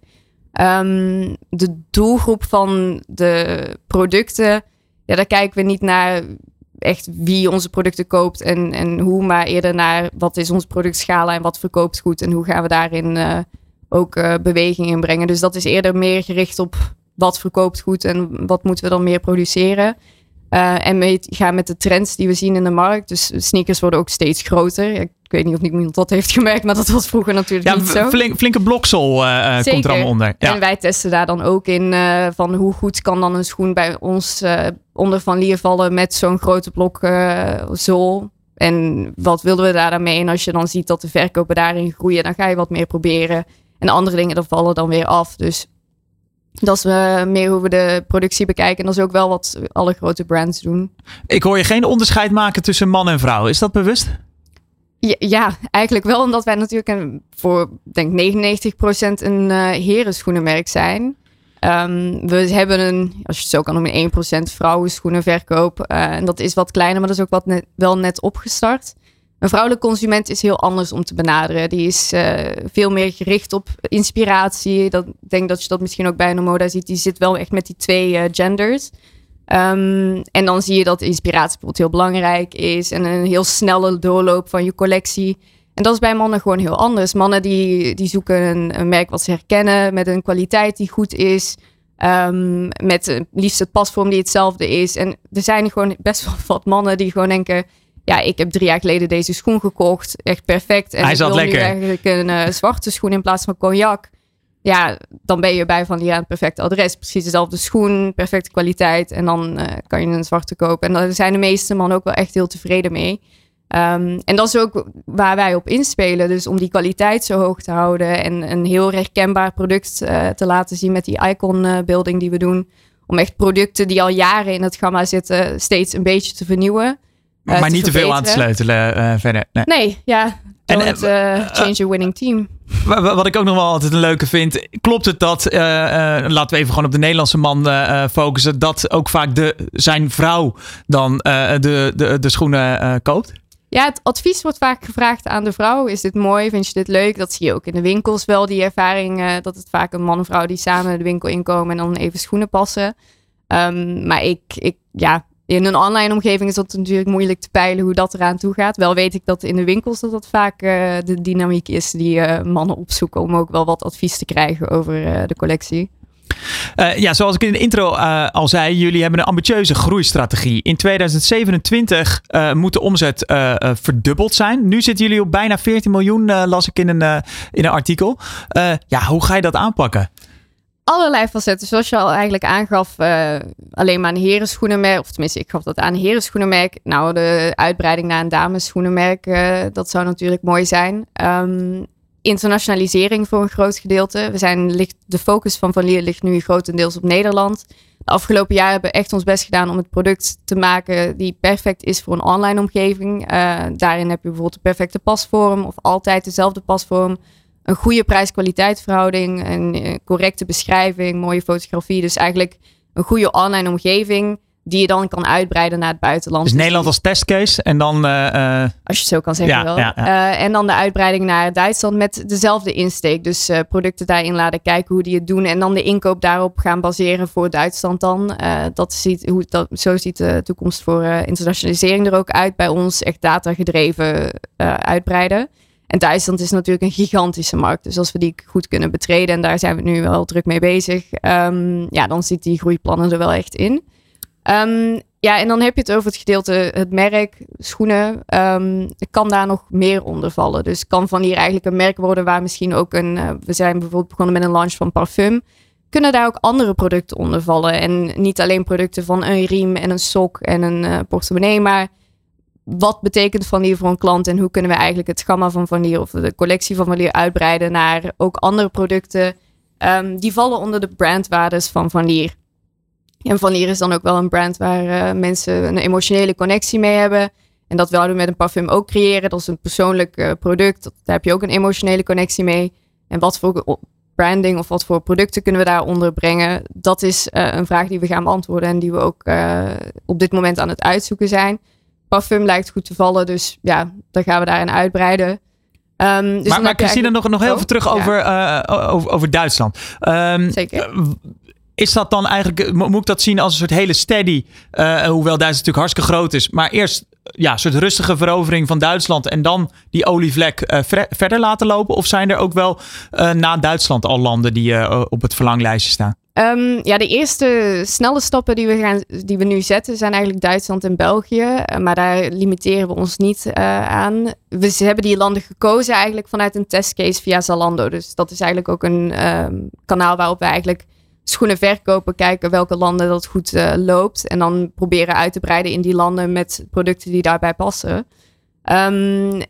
Um, de doelgroep van de producten, ja, daar kijken we niet naar echt wie onze producten koopt en, en hoe, maar eerder naar wat is ons productschala en wat verkoopt goed en hoe gaan we daarin uh, ook uh, beweging in brengen. Dus dat is eerder meer gericht op wat verkoopt goed en wat moeten we dan meer produceren. Uh, en mee gaan met de trends die we zien in de markt. Dus sneakers worden ook steeds groter. Ik weet niet of iemand dat heeft gemerkt, maar dat was vroeger natuurlijk niet zo.
Flink, flinke bloksel uh, komt er allemaal onder.
Ja. En wij testen daar dan ook in uh, van hoe goed kan dan een schoen bij ons onder van lier vallen met zo'n grote blok zool. En wat wilden we daar dan mee? En als je dan ziet dat de verkopen daarin groeien, dan ga je wat meer proberen. En andere dingen, dan vallen dan weer af. Dus dat is uh, meer hoe we de productie bekijken. En dat is ook wel wat alle grote brands doen.
Ik hoor je geen onderscheid maken tussen man en vrouw. Is dat bewust?
Ja, ja eigenlijk wel. Omdat wij natuurlijk een, voor denk 99% een uh, herenschoenenmerk zijn. Um, we hebben een, als je het zo kan noemen, 1% vrouwenschoenenverkoop. Uh, en dat is wat kleiner, maar dat is ook wat net, wel net opgestart. Een vrouwelijke consument is heel anders om te benaderen. Die is uh, veel meer gericht op inspiratie. Dat, ik denk dat je dat misschien ook bij een moda ziet. Die zit wel echt met die twee uh, genders. Um, en dan zie je dat inspiratie bijvoorbeeld heel belangrijk is. En een heel snelle doorloop van je collectie. En dat is bij mannen gewoon heel anders. Mannen die, die zoeken een, een merk wat ze herkennen. Met een kwaliteit die goed is. Um, met liefst het pasvorm die hetzelfde is. En er zijn gewoon best wel wat mannen die gewoon denken ja, ik heb drie jaar geleden deze schoen gekocht. Echt perfect. En
Hij
ik
zat
wil
lekker.
nu eigenlijk een uh, zwarte schoen in plaats van cognac. Ja, dan ben je bij van ja, het perfecte adres. Precies dezelfde schoen, perfecte kwaliteit. En dan uh, kan je een zwarte kopen. En daar zijn de meeste mannen ook wel echt heel tevreden mee. Ehm, en dat is ook waar wij op inspelen. Dus om die kwaliteit zo hoog te houden en een heel herkenbaar product uh, te laten zien met die icon building die we doen. Om echt producten die al jaren in het gamma zitten steeds een beetje te vernieuwen.
Uh, maar
te
niet te veel aan te sleutelen verder. Nee,
nee ja. Don't en, change your winning team.
Wat ik ook nog wel altijd een leuke vind. Klopt het dat, laten we even gewoon op de Nederlandse man focussen, dat ook vaak de, zijn vrouw dan de, de, de schoenen koopt?
Ja, het advies wordt vaak gevraagd aan de vrouw. Is dit mooi? Vind je dit leuk? Dat zie je ook in de winkels wel, die ervaring. Uh, dat het vaak een man en vrouw die samen de winkel inkomen en dan even schoenen passen. Um, maar ik, ik, ja, in een online omgeving is dat natuurlijk moeilijk te peilen hoe dat eraan toe gaat. Wel weet ik dat in de winkels dat dat vaak uh, de dynamiek is die uh, mannen opzoeken om ook wel wat advies te krijgen over de collectie.
Ja, zoals ik in de intro al zei, jullie hebben een ambitieuze groeistrategie. In 2027 uh, moet de omzet verdubbeld zijn. Nu zitten jullie op bijna 14 miljoen, las ik in een, in een artikel. ja, hoe ga je dat aanpakken?
Allerlei facetten. Zoals je al eigenlijk aangaf, uh, alleen maar een herenschoenenmerk. Of tenminste, ik gaf dat aan een herenschoenenmerk. Nou, de uitbreiding naar een damesschoenenmerk, uh, dat zou natuurlijk mooi zijn. Um, internationalisering voor een groot gedeelte. We zijn, ligt, de focus van Van Lier ligt nu grotendeels op Nederland. De afgelopen jaren hebben we echt ons best gedaan om het product te maken die perfect is voor een online omgeving. Uh, daarin heb je bijvoorbeeld de perfecte pasvorm of altijd dezelfde pasvorm. Een goede prijs-kwaliteit verhouding, een eh, correcte beschrijving, mooie fotografie. Dus eigenlijk een goede online omgeving die je dan kan uitbreiden naar het buitenland.
Dus, Nederland als testcase en dan... Uh,
Als je het zo kan zeggen ja, wel. Ja, ja. Uh, en dan de uitbreiding naar Duitsland met dezelfde insteek. Dus uh, producten daarin laten kijken hoe die het doen. En dan de inkoop daarop gaan baseren voor Duitsland dan. dat ziet, hoe, dat, zo ziet de toekomst voor internationalisering er ook uit bij ons. Echt data gedreven uitbreiden. En Duitsland is natuurlijk een gigantische markt. Dus als we die goed kunnen betreden, en daar zijn we nu wel druk mee bezig, um, ja, dan zit die groeiplannen er wel echt in. Um, ja, en dan heb je het over het gedeelte, het merk, schoenen. Um, kan daar nog meer onder vallen. Dus kan van hier eigenlijk een merk worden waar misschien ook een. Uh, we zijn bijvoorbeeld begonnen met een launch van parfum. Kunnen daar ook andere producten onder vallen? En niet alleen producten van een riem en een sok en een uh, portemonnee, maar wat betekent Van Lier voor een klant en hoe kunnen we eigenlijk het gamma van Van Lier of de collectie van Van Lier uitbreiden naar ook andere producten? Um, die vallen onder de brandwaardes van Van Lier. En Van Lier is dan ook wel een brand waar uh, mensen een emotionele connectie mee hebben. En dat wilden we met een parfum ook creëren. Dat is een persoonlijk uh, product. Daar heb je ook een emotionele connectie mee. En wat voor branding of wat voor producten kunnen we daaronder brengen? Dat is uh, een vraag die we gaan beantwoorden en die we ook op dit moment aan het uitzoeken zijn. Parfum lijkt goed te vallen, dus ja, dan gaan we daarin uitbreiden.
Um, dus maar maar Christine, nog, nog heel oh, even terug over, over, over, Duitsland. Um,
Zeker
is dat dan eigenlijk, moet ik dat zien als een soort hele steady, uh, hoewel Duitsland natuurlijk hartstikke groot is, maar eerst ja, een soort rustige verovering van Duitsland en dan die olievlek uh, verder laten lopen? Of zijn er ook wel na Duitsland al landen die op het verlanglijstje staan?
Um, ja, de eerste snelle stappen die we, gaan, die we nu zetten zijn eigenlijk Duitsland en België. Maar daar limiteren we ons niet aan. We hebben die landen gekozen eigenlijk vanuit een testcase via Zalando. Dus dat is eigenlijk ook een um, kanaal waarop we eigenlijk schoenen verkopen, kijken welke landen dat goed uh, loopt. En dan proberen uit te breiden in die landen met producten die daarbij passen. Um,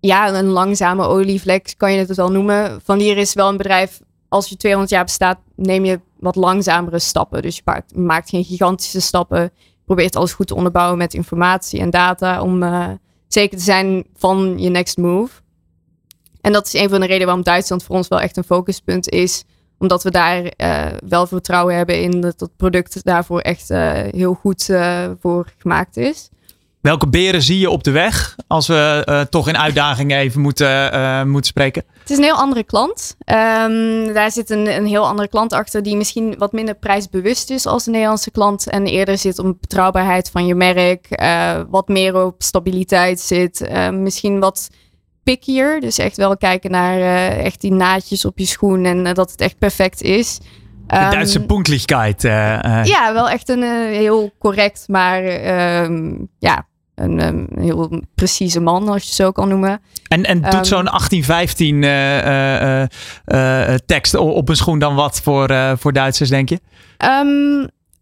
ja, een langzame olievlek kan je het wel noemen. Van hier is wel een bedrijf, als je 200 jaar bestaat, neem je wat langzamere stappen. Dus je maakt, maakt geen gigantische stappen. Probeert alles goed te onderbouwen met informatie en data om uh, zeker te zijn van je next move. En dat is een van de redenen waarom Duitsland voor ons wel echt een focuspunt is omdat we daar uh, wel vertrouwen hebben in dat het product daarvoor echt uh, heel goed voor gemaakt is.
Welke beren zie je op de weg als we toch in uitdagingen even moeten, moeten spreken?
Het is een heel andere klant. Um, daar zit een, een heel andere klant achter die misschien wat minder prijsbewust is als de Nederlandse klant. En eerder zit op betrouwbaarheid van je merk, wat meer op stabiliteit zit. misschien wat pickier. Dus echt wel kijken naar echt die naadjes op je schoen en dat het echt perfect is.
De um, Duitse punktlichkeit. Uh,
ja, wel echt een heel correct, maar um, ja, een, een, heel precieze man, als je het zo kan noemen.
En, en doet um, zo'n 1815 tekst op een schoen dan wat voor, voor Duitsers, denk je?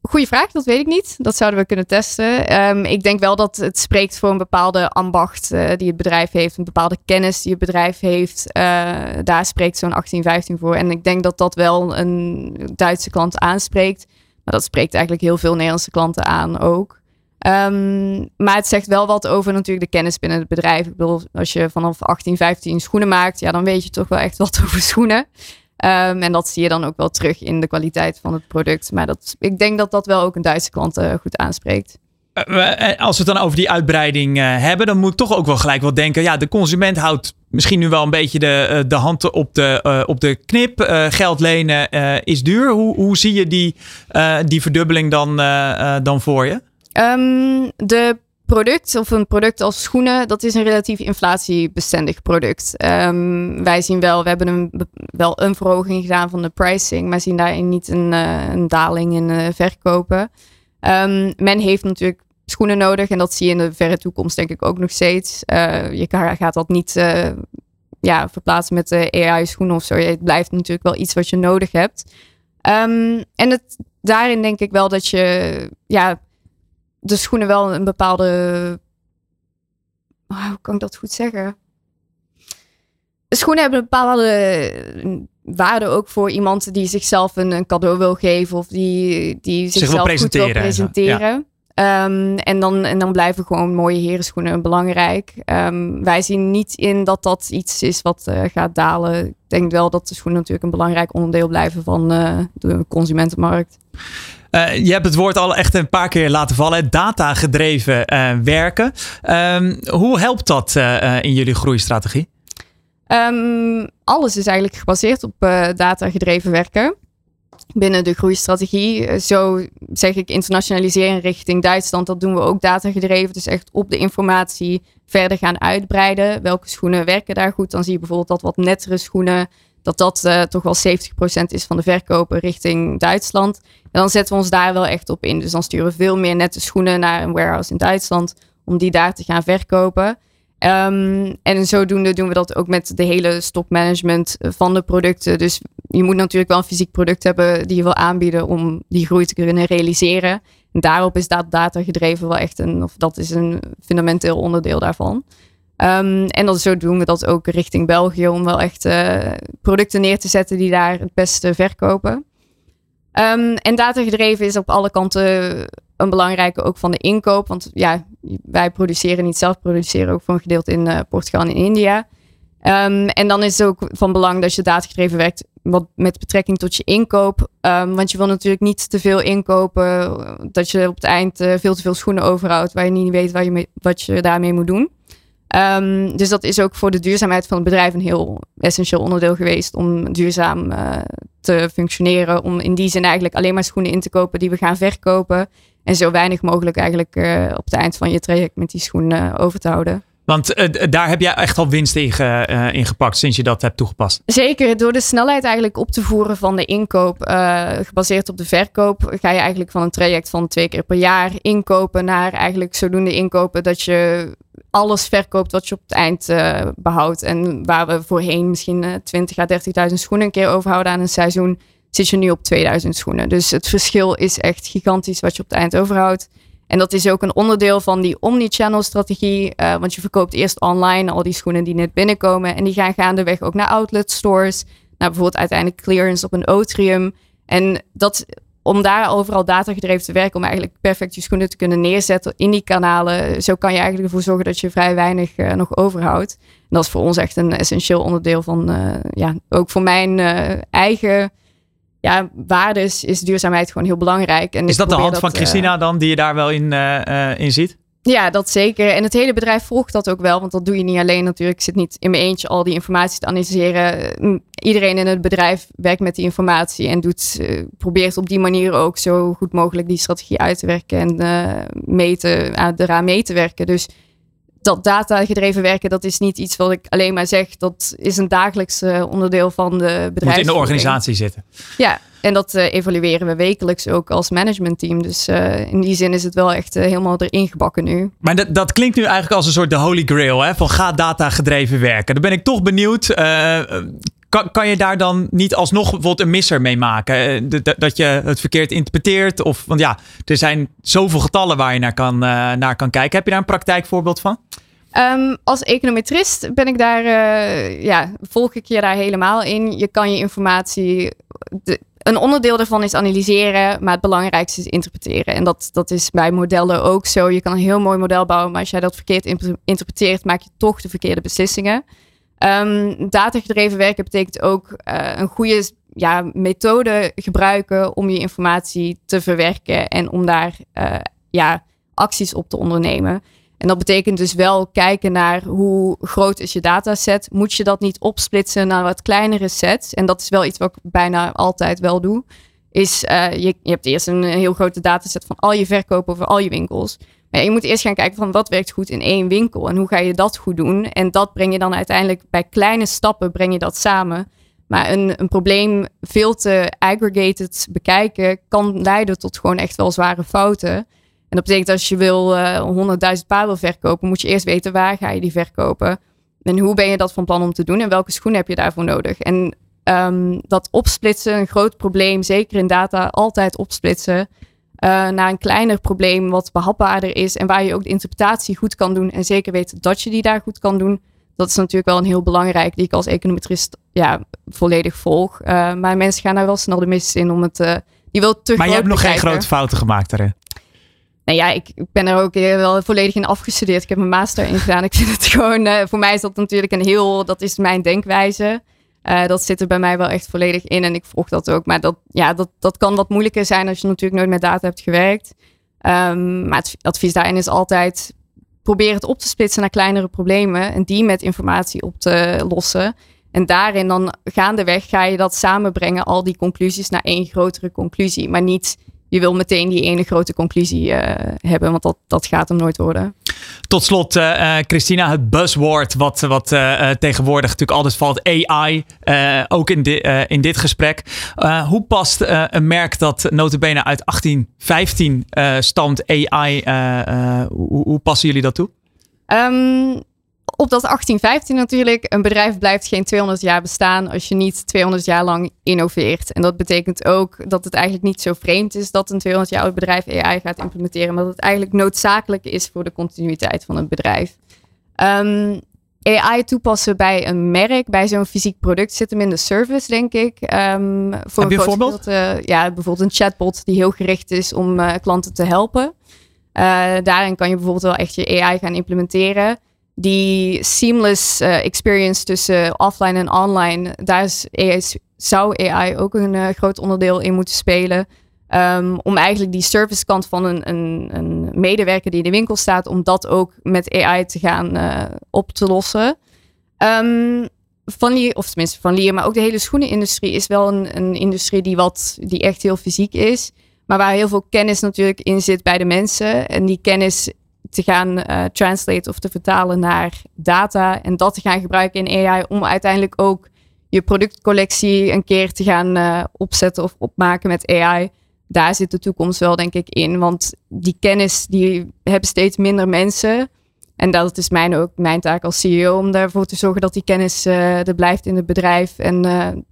goede vraag, dat weet ik niet. Dat zouden we kunnen testen. Ehm, ik denk wel dat het spreekt voor een bepaalde ambacht uh, die het bedrijf heeft, een bepaalde kennis die het bedrijf heeft. Uh, daar spreekt zo'n 1815 voor. En ik denk dat dat wel een Duitse klant aanspreekt. Maar dat spreekt eigenlijk heel veel Nederlandse klanten aan ook. Um, maar het zegt wel wat over natuurlijk de kennis binnen het bedrijf. Ik bedoel, als je vanaf 18, 15 schoenen maakt, ja, dan weet je toch wel echt wat over schoenen. Um, en dat zie je dan ook wel terug in de kwaliteit van het product. Maar dat, ik denk dat dat wel ook een Duitse klant uh, goed aanspreekt.
Uh, als we het dan over die uitbreiding hebben, dan moet ik toch ook wel gelijk wel denken. Ja, de consument houdt misschien nu wel een beetje de, de hand op de, op de knip. geld lenen is duur. Hoe, hoe zie je die, die verdubbeling dan, dan voor je?
Um, de product of een product als schoenen, dat is een relatief inflatiebestendig product. Um, wij zien wel, we hebben wel een verhoging gedaan van de pricing, maar zien daarin niet een, uh, een daling in uh, verkopen. Um, men heeft natuurlijk schoenen nodig en dat zie je in de verre toekomst denk ik ook nog steeds. Uh, je gaat dat niet ja, verplaatsen met de AI-schoenen of zo. Het blijft natuurlijk wel iets wat je nodig hebt. Um, en het, daarin denk ik wel dat je ja, de schoenen wel een bepaalde. Oh, hoe kan ik dat goed zeggen? De schoenen hebben een bepaalde waarde ook voor iemand die zichzelf een, een cadeau wil geven of die, die zichzelf
Zich
goed wil presenteren. Ja. Um, en, dan, en dan blijven gewoon mooie herenschoenen belangrijk. Um, wij zien niet in dat dat iets is wat uh, gaat dalen. Ik denk wel dat de schoenen natuurlijk een belangrijk onderdeel blijven van uh, de consumentenmarkt.
Uh, je hebt het woord al echt een paar keer laten vallen. Data-gedreven uh, werken. Um, hoe helpt dat uh, in jullie groeistrategie?
Um, alles is eigenlijk gebaseerd op data-gedreven werken. Binnen de groeistrategie. Zo zeg ik internationaliseren richting Duitsland. Dat doen we ook data-gedreven. Dus echt op de informatie verder gaan uitbreiden. Welke schoenen werken daar goed? Dan zie je bijvoorbeeld dat wat nettere schoenen dat dat uh, toch wel 70% is van de verkopen richting Duitsland. En dan zetten we ons daar wel echt op in. Dus dan sturen we veel meer nette schoenen naar een warehouse in Duitsland om die daar te gaan verkopen. Um, en zodoende doen we dat ook met de hele stokmanagement van de producten. Dus je moet natuurlijk wel een fysiek product hebben die je wil aanbieden om die groei te kunnen realiseren. En daarop is dat data gedreven wel echt een, of dat is een fundamenteel onderdeel daarvan. Um, en dan zo doen we dat ook richting België om wel echt uh, producten neer te zetten die daar het beste verkopen. Um, en datagedreven is op alle kanten een belangrijke ook van de inkoop. Want ja, wij produceren niet zelf, produceren ook voor een gedeelte in uh, Portugal en in India. Um, en dan is het ook van belang dat je datagedreven werkt wat met betrekking tot je inkoop. Want je wil natuurlijk niet te veel inkopen, dat je op het eind veel te veel schoenen overhoudt waar je niet weet waar je wat je daarmee moet doen. Um, dus dat is ook voor de duurzaamheid van het bedrijf een heel essentieel onderdeel geweest om duurzaam uh, te functioneren. Om in die zin eigenlijk alleen maar schoenen in te kopen die we gaan verkopen. En zo weinig mogelijk eigenlijk uh, op het eind van je traject met die schoenen over te houden.
Want uh, daar heb jij echt al winst in, ge, uh, in, gepakt sinds je dat hebt toegepast.
Zeker, door de snelheid eigenlijk op te voeren van de inkoop, uh, gebaseerd op de verkoop, ga je eigenlijk van een traject van twee keer per jaar inkopen naar eigenlijk zodoende inkopen dat je alles verkoopt wat je op het eind uh, behoudt. En waar we voorheen misschien uh, 20 à 30.000 schoenen een keer overhouden aan een seizoen, zit je nu op 2000 schoenen. Dus het verschil is echt gigantisch wat je op het eind overhoudt. En dat is ook een onderdeel van die omni-channel strategie. Uh, want je verkoopt eerst online al die schoenen die net binnenkomen. En die gaan gaandeweg ook naar outlet stores. Naar bijvoorbeeld uiteindelijk clearance op een Otrium. En dat om daar overal datagedreven te werken, om eigenlijk perfect je schoenen te kunnen neerzetten in die kanalen. Zo kan je eigenlijk ervoor zorgen dat je vrij weinig uh, nog overhoudt. En dat is voor ons echt een essentieel onderdeel van, uh, ja, ook voor mijn uh, eigen ja, waardes is duurzaamheid gewoon heel belangrijk. En
is dat de hand van Christina dan, die je daar wel in, in ziet?
Ja, dat zeker. En het hele bedrijf volgt dat ook wel, want dat doe je niet alleen natuurlijk. Ik zit niet in mijn eentje al die informatie te analyseren. Iedereen in het bedrijf werkt met die informatie en doet, uh, probeert op die manier ook zo goed mogelijk die strategie uit te werken en uh, mee eraan mee te werken. Dus dat data gedreven werken, dat is niet iets wat ik alleen maar zeg. Dat is een dagelijks onderdeel van de bedrijf.
Moet in de organisatie zitten.
Ja, en dat uh, evalueren we wekelijks ook als managementteam. Dus uh, in die zin is het wel echt uh, helemaal erin gebakken nu.
Maar dat, dat klinkt nu eigenlijk als een soort de holy grail. Hè? Van ga data gedreven werken. Dan ben ik toch benieuwd. Kan, kan je daar dan niet alsnog bijvoorbeeld een misser mee maken? Eh, dat je het verkeerd interpreteert? Of, want ja, er zijn zoveel getallen waar je naar kan, eh, naar kan kijken. Heb je daar een praktijkvoorbeeld van?
Ehm, als econometrist ben ik daar, eh, ja, volg ik je daar helemaal in. Je kan je informatie, een onderdeel daarvan is analyseren, maar het belangrijkste is interpreteren. En dat, dat is bij modellen ook zo. Je kan een heel mooi model bouwen, maar als jij dat verkeerd interpreteert, maak je toch de verkeerde beslissingen. Ehm datagedreven werken betekent ook eh, een goede ja, methode gebruiken om je informatie te verwerken en om daar eh, ja, acties op te ondernemen. En dat betekent dus wel kijken naar hoe groot is je dataset. Moet je dat niet opsplitsen naar wat kleinere sets? En dat is wel iets wat ik bijna altijd wel doe. Is eh, je, hebt eerst een heel grote dataset van al je verkopen over al je winkels. Maar je moet eerst gaan kijken van wat werkt goed in één winkel en hoe ga je dat goed doen. En dat breng je dan uiteindelijk bij kleine stappen breng je dat samen. Maar een, een probleem veel te aggregated bekijken kan leiden tot gewoon echt wel zware fouten. En dat betekent als je wil eh 100.000 paar wil verkopen, moet je eerst weten waar ga je die verkopen. En hoe ben je dat van plan om te doen en welke schoenen heb je daarvoor nodig. En ehm, dat opsplitsen, een groot probleem, zeker in data, altijd opsplitsen. eh, naar een kleiner probleem wat behapbaarder is en waar je ook de interpretatie goed kan doen en zeker weet dat je die daar goed kan doen. Dat is natuurlijk wel een heel belangrijk die ik als econometrist ja, volledig volg. Eh, maar mensen gaan daar wel snel de mis in om het... eh, die wil te
Maar je hebt nog geen grote fouten gemaakt daarin.
Nou ja, ik ik ben er ook wel volledig in afgestudeerd. Ik heb mijn master in gedaan. Ik vind het gewoon, voor mij is dat natuurlijk een heel, dat is mijn denkwijze. Eh, dat zit er bij mij wel echt volledig in en ik volg dat ook. Maar dat, ja, dat, dat kan wat moeilijker zijn als je natuurlijk nooit met data hebt gewerkt. Ehm, maar het advies daarin is altijd probeer het op te splitsen naar kleinere problemen en die met informatie op te lossen. En daarin dan gaandeweg ga je dat samenbrengen, al die conclusies, naar één grotere conclusie. Maar niet, je wil meteen die ene grote conclusie eh, hebben, want dat, dat gaat hem nooit worden.
Tot slot, eh, eh, Christina, het buzzword wat, wat eh, tegenwoordig natuurlijk altijd valt, AI, ook in, in dit gesprek. Hoe past een merk dat notabene uit 1815 eh stamt, AI, hoe, hoe passen jullie dat toe?
Ehm, op dat 1815 natuurlijk, een bedrijf blijft geen 200 jaar bestaan als je niet 200 jaar lang innoveert. En dat betekent ook dat het eigenlijk niet zo vreemd is dat een 200 jaar oud bedrijf AI gaat implementeren, maar dat het eigenlijk noodzakelijk is voor de continuïteit van het bedrijf. Ehm, AI toepassen bij een merk, bij zo'n fysiek product, zit hem in de service, denk ik. Ehm, voor
Heb je een
groot
voorbeeld?
gedeelte, ja, bijvoorbeeld een chatbot die heel gericht is om eh, klanten te helpen. Eh, daarin kan je bijvoorbeeld wel echt je AI gaan implementeren. Die seamless eh, experience tussen offline en online, daar is AI, zou AI ook een eh, groot onderdeel in moeten spelen. Ehm, om eigenlijk die servicekant van een, een, een medewerker die in de winkel staat, om dat ook met AI te gaan eh, op te lossen. Ehm, van Lier, of tenminste van Lier, maar ook de hele schoenenindustrie is wel een, een industrie die, wat, die echt heel fysiek is. Maar waar heel veel kennis natuurlijk in zit bij de mensen. En die kennis te gaan eh translate of te vertalen naar data. En dat te gaan gebruiken in AI om uiteindelijk ook je productcollectie een keer te gaan eh, opzetten of opmaken met AI. Daar zit de toekomst wel denk ik in. Want die kennis die hebben steeds minder mensen. En dat is mijn, ook mijn taak als CEO om daarvoor te zorgen dat die kennis eh, er blijft in het bedrijf. En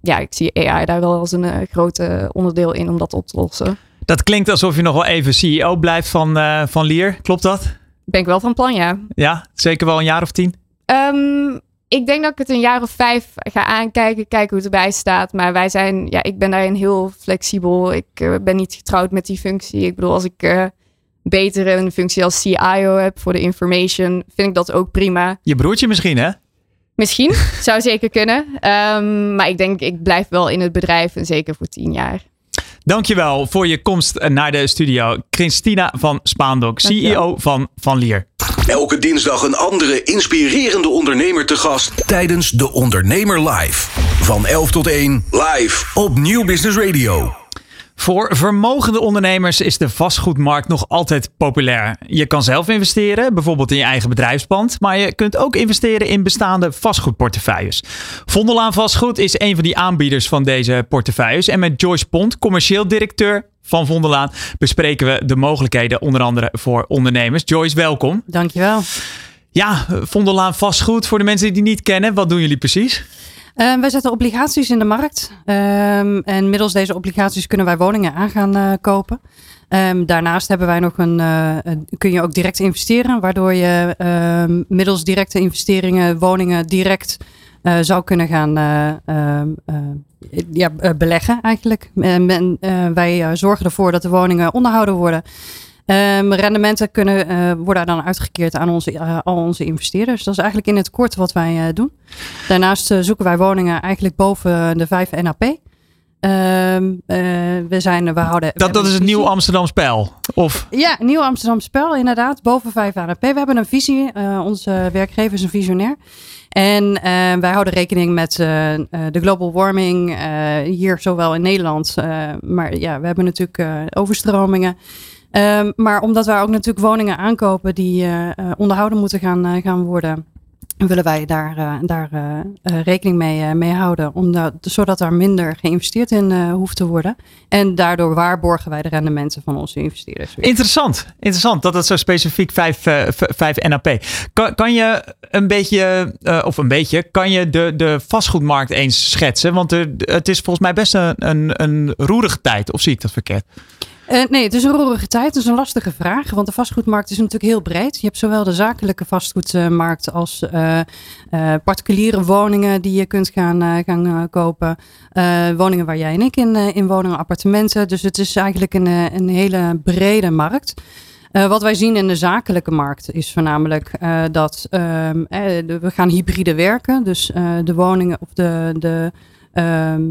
ja, ik zie AI daar wel als een grote onderdeel in om dat op te lossen.
Dat klinkt alsof je nog wel even CEO blijft van, eh, van Lier. Klopt dat?
Ben ik wel van plan, ja.
Ja, zeker wel een jaar of tien.
Ehm, ik denk dat ik het een jaar of vijf ga aankijken, kijken hoe het erbij staat. Maar wij zijn, ja, ik ben daarin heel flexibel. Ik eh, ben niet getrouwd met die functie. Ik bedoel, als ik eh, beter een functie als CIO heb voor de information, vind ik dat ook prima.
Je broertje misschien, hè?
Misschien, zou zeker kunnen. Ehm, maar ik denk, ik blijf wel in het bedrijf en zeker voor tien jaar.
Dankjewel voor je komst naar de studio. Christina van Spaandok, CEO van Van Lier.
Elke dinsdag een andere inspirerende ondernemer te gast tijdens De Ondernemer Live. Van 11 tot 1 live op Nieuw Business Radio.
Voor vermogende ondernemers is de vastgoedmarkt nog altijd populair. Je kan zelf investeren, bijvoorbeeld in je eigen bedrijfspand, maar je kunt ook investeren in bestaande vastgoedportefeuilles. Vondelaan Vastgoed is een van die aanbieders van deze portefeuilles en met Joyce Pont, commercieel directeur van Vondelaan, bespreken we de mogelijkheden onder andere voor ondernemers. Joyce, welkom.
Dankjewel.
Ja, Vondelaan Vastgoed, voor de mensen die die niet kennen, wat doen jullie precies?
Uh, wij zetten obligaties in de markt. Um, en middels deze obligaties kunnen wij woningen aan gaan uh, kopen. Um, daarnaast hebben wij nog een, uh, kun je ook direct investeren, waardoor je ehm, middels directe investeringen woningen direct zou kunnen gaan ja, beleggen eigenlijk. En, wij zorgen ervoor dat de woningen onderhouden worden. Um, rendementen kunnen, uh, worden dan uitgekeerd aan onze, uh, al onze investeerders. Dat is eigenlijk in het kort wat wij uh, doen. Daarnaast zoeken wij woningen eigenlijk boven de 5 NAP. Um, we zijn, we houden,
dat, dat is het Nieuw Amsterdam Spel? Of?
Ja, Nieuw Amsterdam Spel, inderdaad. Boven 5 NAP. We hebben een visie. onze werkgever is een visionair. En wij houden rekening met de global warming hier zowel in Nederland. maar ja, we hebben natuurlijk overstromingen. Um, maar omdat wij ook natuurlijk woningen aankopen die uh, onderhouden moeten gaan, uh, gaan worden, willen wij daar, daar rekening mee, mee houden. Omdat, zodat er minder geïnvesteerd in hoeft te worden. En daardoor waarborgen wij de rendementen van onze investeerders.
Interessant, interessant dat het zo specifiek 5, 5 NAP. Kan, kan je een beetje, of een beetje, kan je de, de vastgoedmarkt eens schetsen? Want het is volgens mij best een, een, een roerige tijd, of zie ik dat verkeerd?
Uh, nee, het is een roerige tijd. Het is een lastige vraag. Want de vastgoedmarkt is natuurlijk heel breed. Je hebt zowel de zakelijke vastgoedmarkt als uh, uh, particuliere woningen die je kunt gaan, gaan kopen. woningen waar jij en ik in, in wonen, appartementen. Dus het is eigenlijk een, een hele brede markt. wat wij zien in de zakelijke markt is voornamelijk dat ehm, we gaan hybride werken. Dus de woningen of de, de ehm,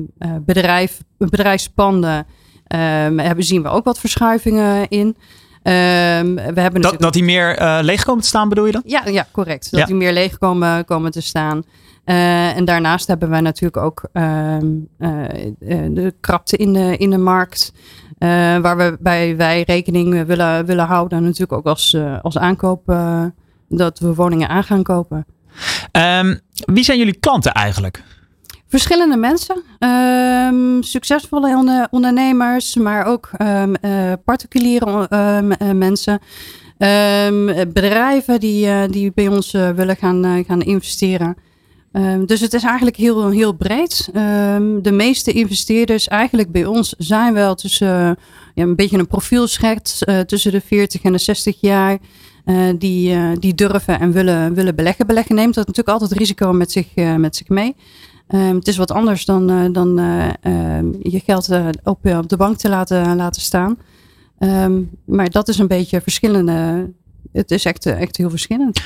bedrijf, bedrijfspanden Um, hebben, zien we ook wat verschuivingen in. Um, we hebben
dat, dat die meer uh, leeg komen te staan, bedoel je dan?
Ja, ja correct. Dat die meer leeg komen, komen te staan. Uh, en daarnaast hebben wij natuurlijk ook um, uh, de krapte in de, in de markt. waar we bij wij rekening willen, willen houden. Natuurlijk ook als, als aankoop dat we woningen aan gaan kopen.
Um, wie zijn jullie klanten eigenlijk?
Verschillende mensen, um, succesvolle ondernemers, maar ook um, uh, particuliere um, mensen. bedrijven die, uh, die bij ons willen gaan, gaan investeren. dus het is eigenlijk heel, heel breed. de meeste investeerders eigenlijk bij ons zijn wel tussen ja, een beetje een profielschets tussen de 40 en de 60 jaar. die, die durven en willen, willen beleggen. Beleggen neemt dat natuurlijk altijd risico met zich, met zich mee. Um, het is wat anders dan, uh, dan uh, uh, je geld eh, op, op de bank te laten, laten staan. Um, maar dat is een beetje verschillende. Het is echt, echt heel verschillend.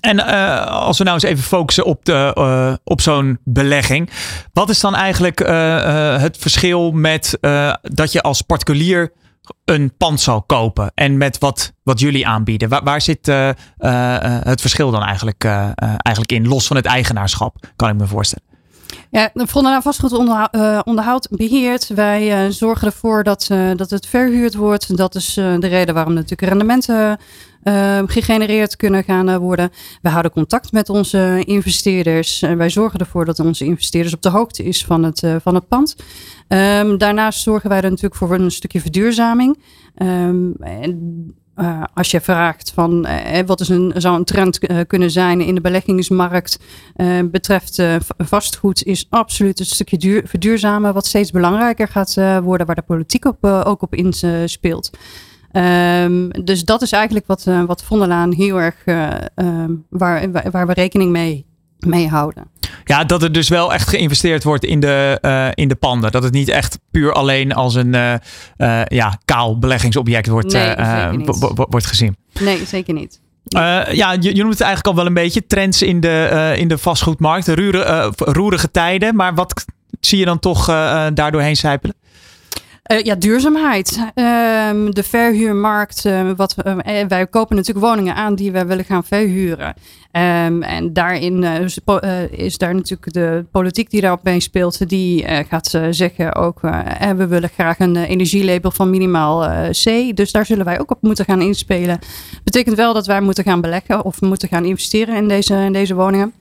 En als we nou eens even focussen op, de, op zo'n belegging. Wat is dan eigenlijk het verschil met dat je als particulier een pand zal kopen en met wat, wat jullie aanbieden? Waar, waar zit het verschil dan eigenlijk, eigenlijk in, los van het eigenaarschap, kan ik me voorstellen?
Ja, Frontenaar Vastgoed uh, onderhoud beheert. Wij uh, zorgen ervoor dat, uh, dat het verhuurd wordt. Dat is de reden waarom natuurlijk rendementen gegenereerd kunnen gaan worden. We houden contact met onze investeerders. wij zorgen ervoor dat onze investeerders op de hoogte is van het, van het pand. Um, daarnaast zorgen wij er natuurlijk voor een stukje verduurzaming. Um, en uh, als je vraagt van uh, wat is een, zou een trend uh, kunnen zijn in de beleggingsmarkt betreft vastgoed, is absoluut een stukje duur, verduurzamen wat steeds belangrijker gaat worden, waar de politiek op, ook op inspeelt. Um, dus dat is eigenlijk wat, wat Vondelaan heel erg um, waar, waar we rekening mee, mee houden.
Ja, dat er dus wel echt geïnvesteerd wordt in de, uh, in de panden. Dat het niet echt puur alleen als een uh, uh, ja, kaal beleggingsobject wordt,
nee,
wordt gezien.
Nee, zeker niet.
ja, je, je, noemt het eigenlijk al wel een beetje. Trends in de, in de vastgoedmarkt. Roerige, roerige tijden. Maar wat zie je dan toch daardoorheen sijpelen?
Uh, ja, duurzaamheid. Uh, de verhuurmarkt. Uh, wat, eh, wij kopen natuurlijk woningen aan die we willen gaan verhuren. Um, en daarin is daar natuurlijk de politiek die daarop mee speelt. Die gaat zeggen ook, we willen graag een energielabel van minimaal C. Dus daar zullen wij ook op moeten gaan inspelen. Betekent wel dat wij moeten gaan beleggen of moeten gaan investeren in deze, in deze woningen.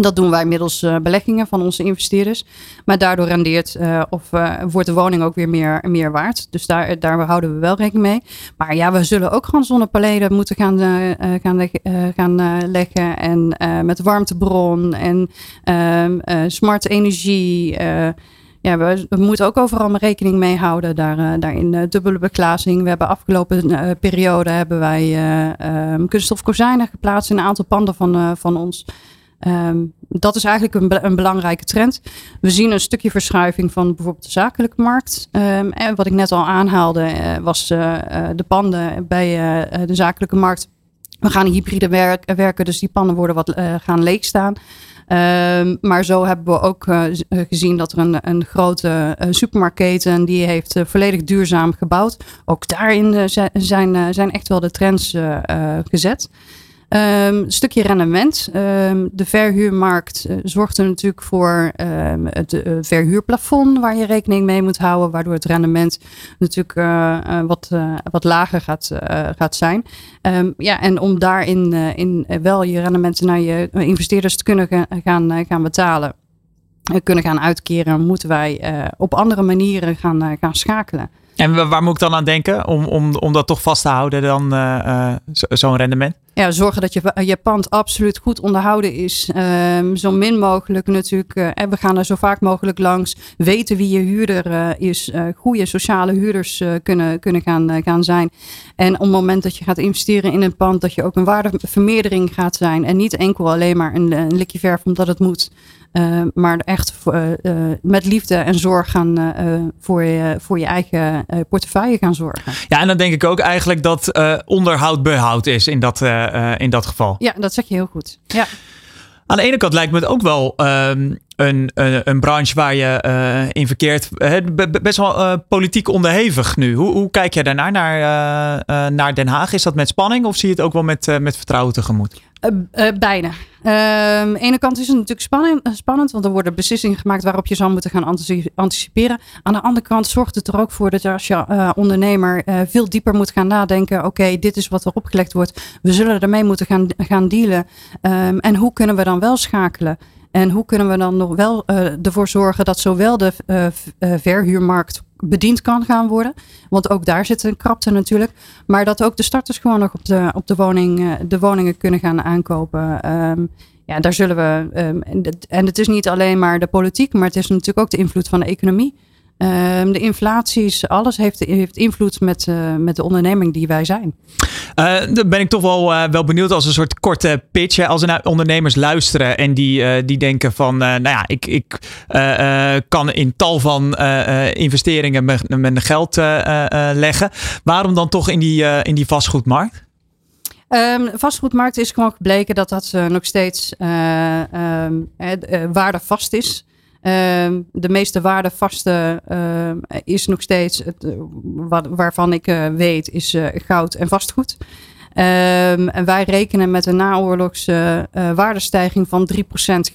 Dat doen wij middels uh, beleggingen van onze investeerders. Maar daardoor rendeert uh, of uh, wordt de woning ook weer meer, meer waard. Dus daar, daar houden we wel rekening mee. Maar ja, we zullen ook gewoon zonnepanelen moeten gaan, gaan, gaan leggen. En met warmtebron en ehm, smart energie. ja, we, moeten ook overal rekening mee houden. Daar, daarin dubbele beklazing. We hebben afgelopen periode hebben wij um, kunststof kozijnen geplaatst in een aantal panden van, van ons. Um, dat is eigenlijk een, een, belangrijke trend. We zien een stukje verschuiving van bijvoorbeeld de zakelijke markt. Um, en wat ik net al aanhaalde, uh, was uh, de panden bij uh, de zakelijke markt. We gaan hybride werk, werken, dus die panden worden wat gaan leegstaan. Um, maar zo hebben we ook gezien dat er een, een grote supermarktketen die heeft volledig duurzaam gebouwd. Ook daarin zijn, zijn echt wel de trends gezet. Um, stukje rendement. Um, de verhuurmarkt uh, zorgt er natuurlijk voor um, het uh, verhuurplafond waar je rekening mee moet houden, waardoor het rendement natuurlijk uh, wat, wat lager gaat, gaat zijn. ja, en om daarin in, wel je rendementen naar je investeerders te kunnen gaan, gaan betalen, kunnen gaan uitkeren, moeten wij op andere manieren gaan, gaan schakelen.
En waar moet ik dan aan denken om, om, om dat toch vast te houden, dan zo'n rendement?
Ja, zorgen dat je, je pand absoluut goed onderhouden is. Um, zo min mogelijk natuurlijk. Uh, we gaan er zo vaak mogelijk langs. Weten wie je huurder uh, is. Goede sociale huurders kunnen, kunnen gaan, gaan zijn. En op het moment dat je gaat investeren in een pand, dat je ook een waardevermeerdering gaat zijn. En niet enkel alleen maar een, een likje verf omdat het moet. Uh, maar echt uh, uh, met liefde en zorg gaan voor, je, voor je eigen portefeuille gaan zorgen.
Ja, en dan denk ik ook eigenlijk dat onderhoud behoud is in dat, in dat geval.
Ja, dat zeg je heel goed. Ja.
Aan de ene kant lijkt me het ook wel um, een, een, een, branche waar je uh, in verkeert. best wel uh, politiek onderhevig nu. Hoe, hoe kijk jij daarnaar naar, uh, naar Den Haag? Is dat met spanning of zie je het ook wel met, met vertrouwen tegemoet?
Bijna. Ehm, aan de ene kant is het natuurlijk spannend, spannend, want er worden beslissingen gemaakt waarop je zou moeten gaan anticiperen. Aan de andere kant zorgt het er ook voor dat je als je ondernemer veel dieper moet gaan nadenken. Oké, dit is wat er opgelegd wordt. We zullen ermee moeten gaan, gaan dealen. Um, en hoe kunnen we dan wel schakelen? En hoe kunnen we dan nog wel uh, ervoor zorgen dat zowel de uh, verhuurmarkt bediend kan gaan worden. Want ook daar zit een krapte natuurlijk. Maar dat ook de starters gewoon nog op de, op de, woning, de woningen kunnen gaan aankopen. Um, ja, daar zullen we. Um, en het is niet alleen maar de politiek, maar het is natuurlijk ook de invloed van de economie. Um, de inflaties, alles heeft, heeft invloed met, uh, met de onderneming die wij zijn.
Uh, dan ben ik toch wel, uh, wel benieuwd als een soort korte pitch. Hè, als er naar ondernemers luisteren en die, die denken van, nou ja, ik, ik kan in tal van investeringen mijn, mijn geld leggen. Waarom dan toch in die, in die vastgoedmarkt?
Um, vastgoedmarkt is gewoon gebleken dat dat nog steeds um, waardevast is. Um, de meeste waardevaste uh, is nog steeds, het, wat, waarvan ik uh, weet, is uh, goud en vastgoed. Um, en wij rekenen met een naoorlogse waardestijging van 3%.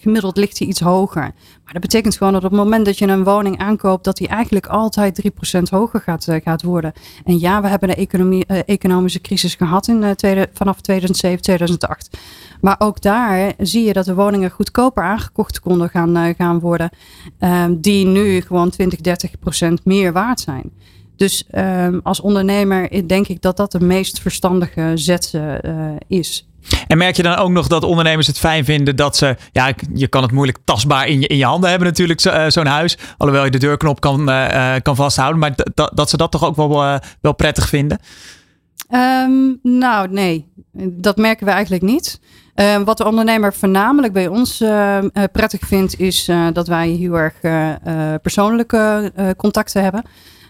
Gemiddeld ligt die iets hoger. Maar dat betekent gewoon dat op het moment dat je een woning aankoopt, dat die eigenlijk altijd 3% hoger gaat, gaat worden. En ja, we hebben een economie, economische crisis gehad in, vanaf 2007, 2008. Maar ook daar zie je dat de woningen goedkoper aangekocht konden gaan, uh, gaan worden. Um, die nu gewoon 20, 30 procent meer waard zijn. Dus um, als ondernemer denk ik dat dat de meest verstandige zet uh, is.
En merk je dan ook nog dat ondernemers het fijn vinden dat ze, ja, je kan het moeilijk tastbaar in je, in je handen hebben natuurlijk, zo, zo'n huis. Alhoewel je de deurknop kan, uh, kan vasthouden. Maar dat ze dat toch ook wel, wel prettig vinden?
Um, nou, nee. Dat merken we eigenlijk niet. Uh, wat de ondernemer voornamelijk bij ons uh, prettig vindt, is uh, dat wij heel erg persoonlijke contacten hebben.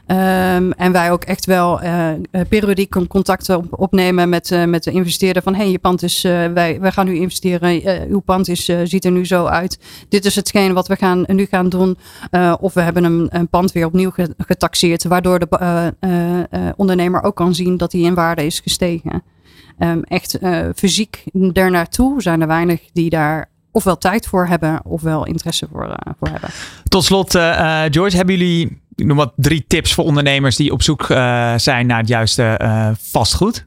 Um, en wij ook echt wel uh, periodiek contacten op, opnemen met, uh, met de investeerder. Van hey, je pand is, wij, wij gaan nu investeren. uw pand is, ziet er nu zo uit. Dit is hetgeen wat we gaan, nu gaan doen. of we hebben een, een pand weer opnieuw getaxeerd. Waardoor de ondernemer ook kan zien dat die in waarde is gestegen. Um, echt fysiek daarnaartoe zijn er weinig die daar ofwel tijd voor hebben ofwel interesse voor, voor hebben.
Tot slot, George, hebben jullie ik noem wat drie tips voor ondernemers die op zoek uh, zijn naar het juiste uh, vastgoed?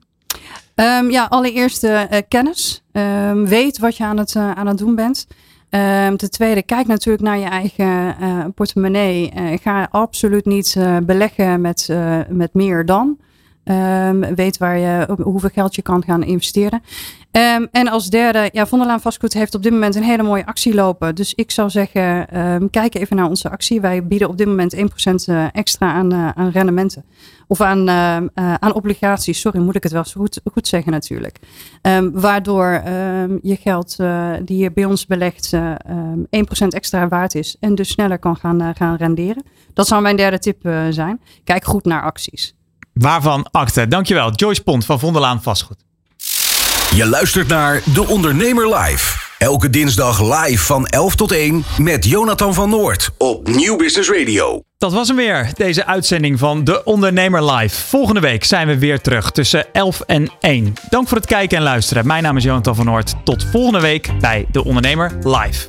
Um, ja, allereerst uh, kennis. Um, weet wat je aan het, aan het doen bent. Ehm, ten tweede, kijk natuurlijk naar je eigen portemonnee. Ga absoluut niet beleggen met, met meer dan. Um, weet waar je, hoeveel geld je kan gaan investeren. Um, en als derde, ja, Von der Laan Vastgoed heeft op dit moment een hele mooie actie lopen. Dus ik zou zeggen, um, kijk even naar onze actie. Wij bieden op dit moment 1% extra aan, uh, aan rendementen. Of aan, uh, aan obligaties. Sorry, moet ik het wel zo goed, goed zeggen natuurlijk. Waardoor je geld die je bij ons belegt 1% extra waard is. En dus sneller kan gaan, gaan renderen. Dat zou mijn derde tip zijn. Kijk goed naar acties.
Waarvan akte. Dankjewel. Joyce Pont van Vonderlaan Vastgoed.
Je luistert naar De Ondernemer Live. Elke dinsdag live van 11 tot 1 met Jonathan van Noord op Nieuw Business Radio.
Dat was hem weer, deze uitzending van De Ondernemer Live. Volgende week zijn we weer terug tussen 11 en 1. Dank voor het kijken en luisteren. Mijn naam is Jonathan van Noord. Tot volgende week bij De Ondernemer Live.